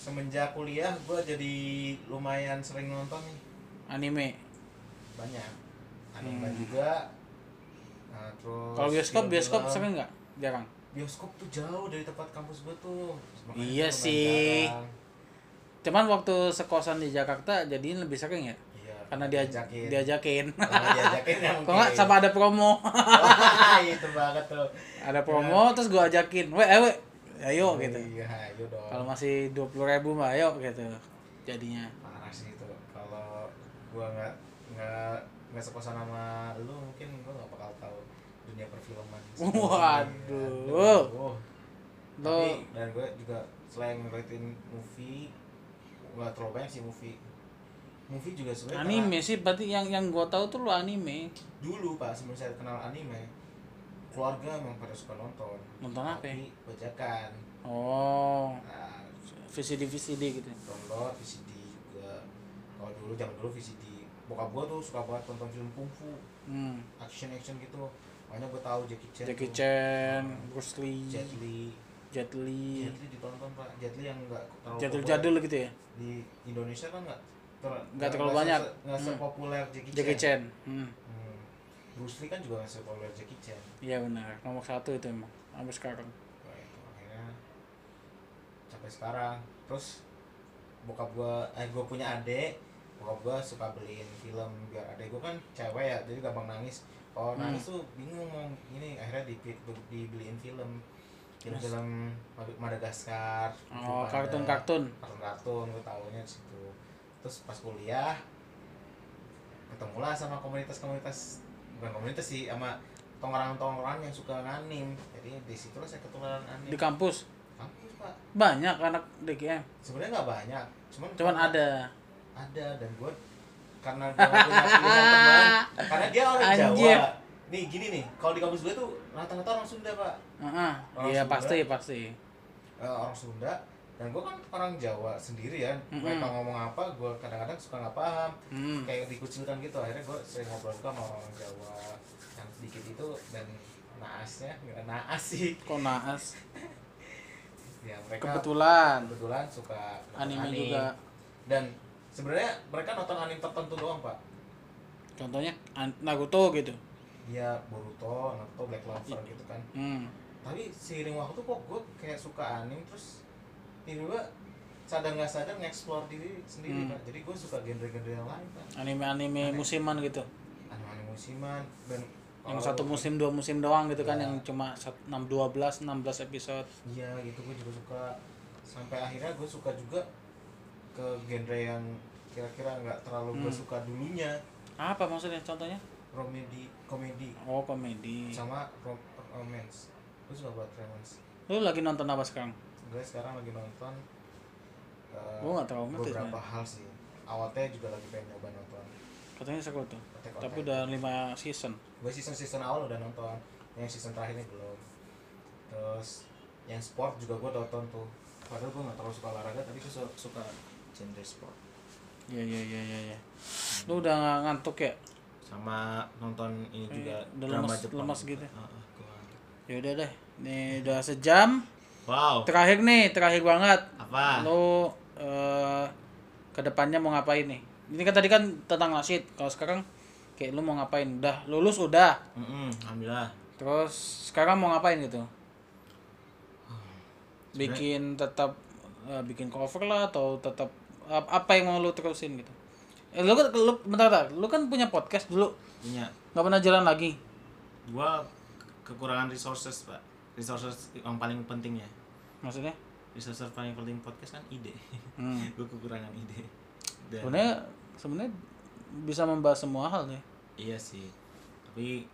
semenjak kuliah gue jadi lumayan sering nonton nih Anime. banyak anime Hmm. juga nah, terus Kalau bioskop, bioskop sering nggak? Jarang. bioskop tuh jauh dari tempat kampus gue tuh Makanya Iya sih. jarang. Cuman waktu sekosan di Jakarta jadiin lebih sering ya. iya Karena dia diajakin. diajakin. Kalau diajakin ya (laughs) Kok nggak sama ada promo. (laughs) Wah, itu banget tuh ada promo terus gua ajakin. Weh, eh, weh. Ayo gitu. iya ayo dong Kalau masih dua puluh ribu mah ayo gitu. Jadinya. parah sih itu kalau gua nggak nggak nggak sekosan sama lu mungkin gua nggak bakal tahu dunia perfilman Waduh. Aduh. Lo tapi dan gue juga selain ngeliatin movie nggak terlalu banyak sih movie movie juga sebenarnya anime sih berarti yang yang gua tahu tuh lu anime. karena dulu pak sebelum saya kenal anime keluarga emang pada suka nonton Nonton apa ya? tapi bajakan Oh, nah, VCD VCD gitu. download VCD juga kalau dulu zaman dulu VCD bokap gua tuh suka banget nonton film kungfu Hmm. action action gitu makanya gua tahu Jackie Chan Jackie tuh. Chan, Bruce Lee, Jet Li Jet Li, Jet Li ditonton pak Jet Li yang enggak terlalu jadul-jadul gitu ya. di Indonesia kan enggak Nggak terlalu banyak. nggak Hmm. sepopuler Jackie, Jackie Chan, Chan. Hmm. Bruce Lee kan juga nggak sepopuler Jackie Chan. Iya benar, nomor satu itu emang sampai sekarang. Itu akhirnya sampai sekarang. Terus bokap gua eh gua punya adik. Bokap gua suka beliin film biar adik gua kan cewek ya jadi gampang nangis. Kalau Hmm. nangis tuh bingung mau ini akhirnya di, dibeliin film. Film-film Madagaskar. Oh, kartun-kartun. kartun-kartun gue tahunya di situ. Terus pas kuliah ketemulah sama komunitas-komunitas bukan komunitas sih sama tongkrongan-tongkrongan yang suka nganim jadi di situlah saya ketularan anim Di kampus kampus pak banyak anak DGM. sebenarnya nggak banyak cuman Cuman ada. ada dan gue karena gue punya teman karena dia orang Anjir. Jawa nih gini nih kalau di kampus gue tuh rata-rata orang Sunda pak Heeh. Orang Iya Sunda. pasti pasti. Eh, orang Sunda dan gue kan orang Jawa sendiri ya Mm-mm. mereka ngomong apa gue kadang-kadang suka nggak paham Hmm. kayak dikucilkan gitu akhirnya gue sering ngobrol juga sama orang Jawa yang sedikit itu dan naasnya nggak naas sih Kok naas? (laughs) ya mereka Kebetulan kebetulan suka nonton anime juga. dan sebenarnya mereka nonton anime tertentu doang pak Contohnya Naruto gitu. ya Boruto Naruto Black Clover gitu kan Hmm. tapi seiring waktu kok gue kayak suka anime terus tiba-tiba sadar nggak sadar nge-explore diri sendiri Hmm. pak jadi gue suka genre-genre yang lain pak Anime-anime musiman gitu. anime-anime musiman dan Yang satu musim dua musim doang gitu kan Iya. yang cuma sat- 6 12 16 episode. iya gitu gue juga suka sampai akhirnya gue suka juga ke genre yang kira-kira nggak terlalu gue Hmm. suka dulunya Apa maksudnya contohnya? komedi komedi Oh, komedi. sama rom romance gue suka buat romance Lu lagi nonton apa sekarang? Gue sekarang lagi nonton eh, Gua nggak terlalu ngerti beberapa hal sih awalnya juga lagi pengen nyoba nonton Katanya seru tuh. Tapi udah 5 season. gue season season awal udah nonton yang season terakhir ini belum terus yang sport juga gue nonton tuh padahal gue nggak terlalu suka olahraga tapi gue su- suka genre sport Iya iya iya iya. Ya. Lu udah ngantuk ya? sama nonton ini juga Iya, udah drama lemas- Jepang lemas juga. gitu. Heeh, gua ngantuk. Ya udah deh. Nih udah sejam. Wow Terakhir nih, terakhir banget. apa Lu eh ke depannya mau ngapain nih? Ini kan tadi kan tentang nasid. Kalau sekarang kayak lu mau ngapain? Udah lulus udah. Mm-mm, alhamdulillah Terus sekarang mau ngapain gitu? Bikin tetap eh, bikin cover lah atau tetap ap- apa yang mau lu terusin gitu? Eh, lu kan lu bentar, bentar. lu kan punya podcast dulu punya nggak pernah jalan lagi. gua ke- kekurangan resources pak resources yang paling penting ya Maksudnya? resources paling penting podcast kan ide Hmm. (laughs) gua kekurangan ide dan Sebenarnya sebenarnya bisa membahas semua hal ya. iya sih tapi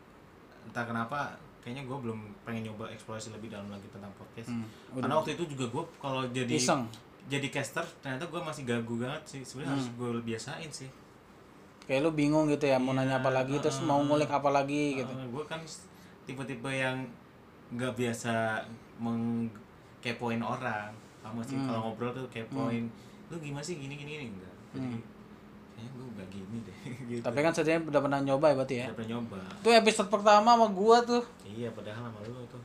entah kenapa kayaknya gua belum pengen nyoba eksplorasi lebih dalam lagi tentang podcast Hmm, karena waktu itu juga gua kalau jadi Iseng. jadi caster ternyata gua masih gagu banget sih sebenarnya harus Hmm. gua biasain sih Kayak lu bingung gitu ya, mau Iya, nanya apa lagi terus mau ngulik apa lagi gitu. gue kan tipe-tipe yang nggak biasa mengkepoin orang. Kamu sih Hmm. kalau ngobrol tuh kepoin lu gimana sih gini gini? Gini enggak. Jadi kayaknya gue nggak gini deh. (laughs) Gitu. Tapi kan setidaknya udah pernah nyoba ya berarti ya. udah pernah nyoba. Itu episode pertama sama gua tuh. Iya padahal sama lu tuh.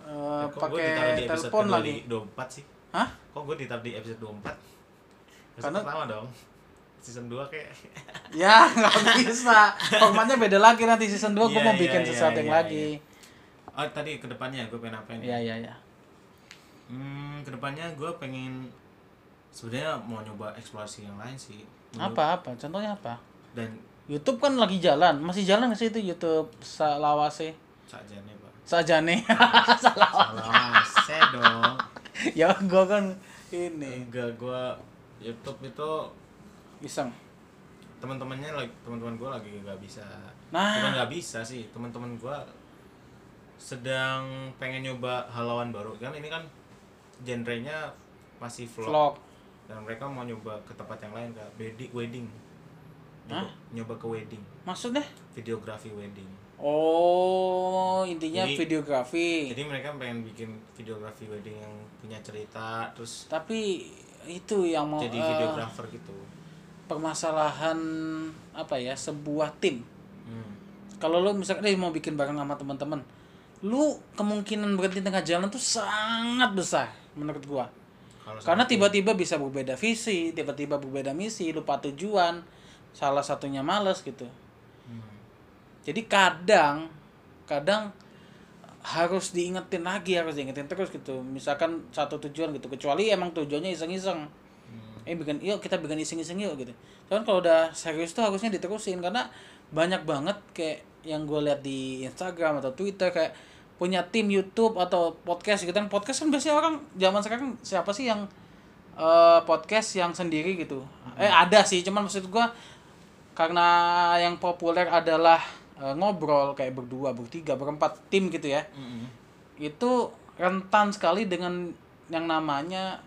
Gue pakai telepon lagi. di 24 sih? Hah? kok gue ditaruh di episode 24 episode Karena- pertama dong. Season 2 kayak. (laughs) Ya, nggak bisa. Formatnya beda lagi nanti season 2 gua Iya, mau iya, bikin iya, sesuatu yang iya, lagi. oh tadi ke depannya gue pengen apa Iya, iya, iya. Hmm, ke depannya gue pengen sebenarnya mau nyoba eksplorasi yang lain sih. Menurut- Apa apa? Contohnya apa? Dan YouTube kan lagi jalan. Masih jalan nggak sih itu YouTube Salawase? saja nih pak. Sajane. (laughs) Salah saya dong. ya gua kan ini Enggak gue YouTube itu iseng. teman-temannya lagi teman-teman gue lagi nggak bisa. Nah. Bukan nggak bisa sih teman-teman gue sedang pengen nyoba halawan baru kan ini kan genrenya masih vlog, Vlog. dan mereka mau nyoba ke tempat yang lain kak wedding wedding Hah? nyoba, ke wedding Maksudnya? videografi wedding Oh, intinya Jadi- videografi. Jadi mereka pengen bikin videografi wedding yang punya cerita terus Tapi itu yang mau jadi eh, videografer gitu. permasalahan apa ya sebuah tim. Hmm. Kalau lu misalkan eh, mau bikin bareng sama teman-teman, lu kemungkinan berhenti tengah jalan tuh sangat besar menurut gua. Karena tiba-tiba bisa berbeda visi, tiba-tiba berbeda misi, lupa tujuan, salah satunya males gitu. Hmm. Jadi kadang kadang harus diingetin lagi, harus diingetin terus gitu. Misalkan satu tujuan gitu, kecuali emang tujuannya iseng-iseng. Hmm. Eh bikin yuk kita bikin iseng-iseng yuk gitu. Cuman kalau udah serius tuh harusnya diterusin karena banyak banget kayak yang gue lihat di Instagram atau Twitter kayak punya tim YouTube atau podcast gitu kan. Podcast kan biasanya orang zaman sekarang siapa sih yang eh, podcast yang sendiri gitu. Eh ada sih cuman maksud gua karena yang populer adalah eh, ngobrol kayak berdua bertiga berempat tim gitu ya. Mm-mm. itu rentan sekali dengan yang namanya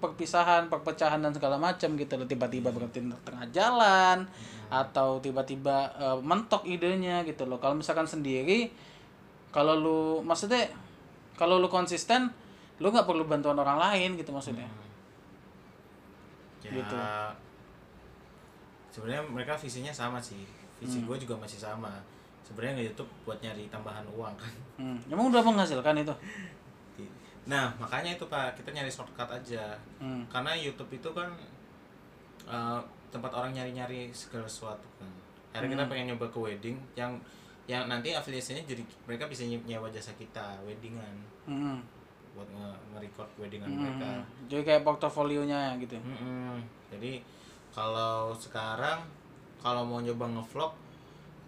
perpisahan, perpecahan dan segala macam gitu loh. Tiba-tiba berhenti di tengah jalan atau tiba-tiba eh, mentok idenya gitu loh. Kalau misalkan sendiri kalau lu maksudnya kalau lu konsisten lu nggak perlu bantuan orang lain gitu maksudnya. Ya, Gitu. Sebenarnya mereka visinya sama sih. Hmm. Visi gue juga masih sama. Sebenarnya nge YouTube buat nyari tambahan uang kan. Hmm. Emang udah menghasilkan itu? Nah makanya itu pak kita nyari shortcut aja. Hmm. Karena YouTube itu kan eh, tempat orang nyari-nyari segala sesuatu kan. Akhirnya kita Hmm. pengen nyoba ke wedding yang yang nanti afiliasinya jadi mereka bisa nye- nyewa jasa kita weddingan Hmm. buat nge nge-record weddingan Hmm. mereka. Jadi kayak portofolionya gitu. Mm-mm. Jadi kalau sekarang kalau mau nyoba ngevlog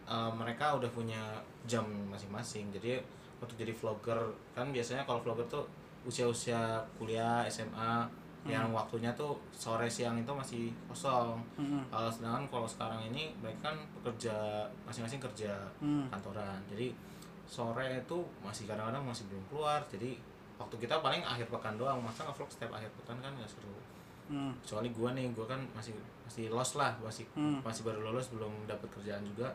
eh, mereka udah punya jam masing-masing. Jadi untuk jadi vlogger kan biasanya kalau vlogger tuh usia-usia kuliah SMA yang waktunya tuh sore siang itu masih kosong. Hmm. Kalau sedangkan kalau sekarang ini mereka kan bekerja masing-masing kerja Hmm. kantoran. Jadi sore itu masih kadang-kadang masih belum keluar. Jadi waktu kita paling akhir pekan doang. Masa nge-vlog setiap akhir pekan kan nggak seru. Hmm. Kecuali gua nih, gua kan masih masih lost lah, masih Hmm. masih baru lulus belum dapat kerjaan juga.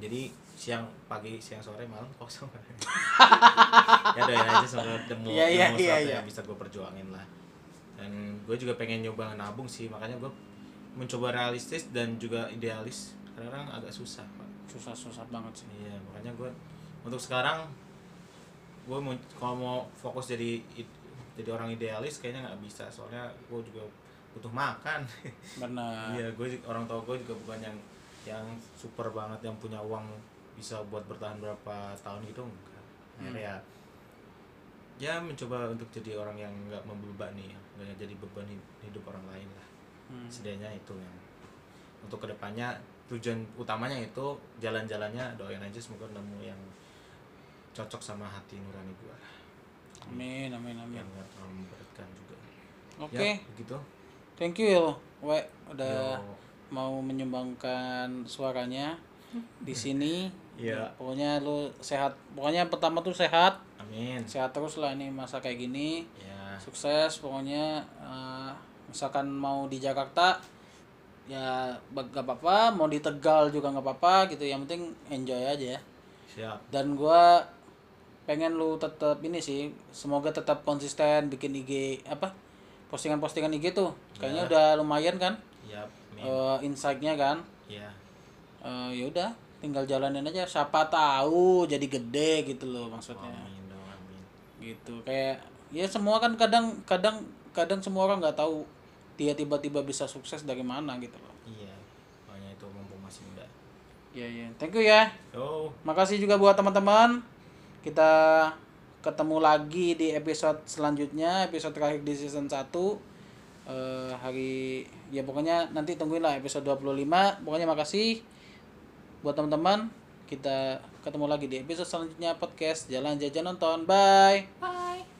Jadi siang pagi siang sore malam kosong (laughs) ya doain aja semoga demo Iya, iya, demo iya, sesuatu iya. yang bisa gue perjuangin lah dan gue juga pengen nyoba nabung sih makanya gue mencoba realistis dan juga idealis. Kadang agak susah pak. Susah-susah banget sih. Iya makanya gue untuk sekarang gue mau kalau mau fokus jadi jadi orang idealis kayaknya nggak bisa. Soalnya gue juga butuh makan. (laughs) Benar. Iya gue orang tua gue juga bukan yang yang super banget yang punya uang bisa buat bertahan berapa tahun gitu enggak. Akhirnya ya ya mencoba untuk jadi orang yang nggak membebani. ya nggak jadi beban hid- hidup orang lain lah. Hmm. setidaknya itu yang untuk ke depannya tujuan utamanya itu jalan-jalannya doain aja semoga nemu yang cocok sama hati nurani gua. Amin amin amin. Yang nggak terlalu memberatkan juga. Oke. Ya begitu. Thank you ya we udah Yo. mau menyumbangkan suaranya di (laughs) sini. Iya. pokoknya lu sehat. Pokoknya pertama tuh sehat. Amin. Sehat terus lah ini masa kayak gini. Ya sukses pokoknya eh, misalkan mau di Jakarta ya gak apa-apa mau di Tegal juga nggak apa-apa gitu. Yang penting enjoy aja siap. Dan gua pengen lu tetap ini sih semoga tetap konsisten bikin IG apa postingan-postingan IG tuh. Kayaknya udah lumayan kan? Ya amin. Eh, insight-nya kan? Ya. Eh, ya udah tinggal jalanin aja. Siapa tahu jadi gede gitu loh maksudnya. Amin amin. Gitu kayak ya semua kan kadang kadang kadang semua orang nggak tahu dia tiba-tiba bisa sukses dari mana gitu loh. Iya makanya itu mumpung masih muda. Ya ya thank you ya. Yo. Makasih juga buat teman-teman. Kita ketemu lagi di episode selanjutnya episode terakhir di season 1 Eh, hari ya pokoknya nanti tungguin lah episode 25 pokoknya makasih buat teman-teman. Kita ketemu lagi di episode selanjutnya podcast jalan jajan nonton. Bye. Bye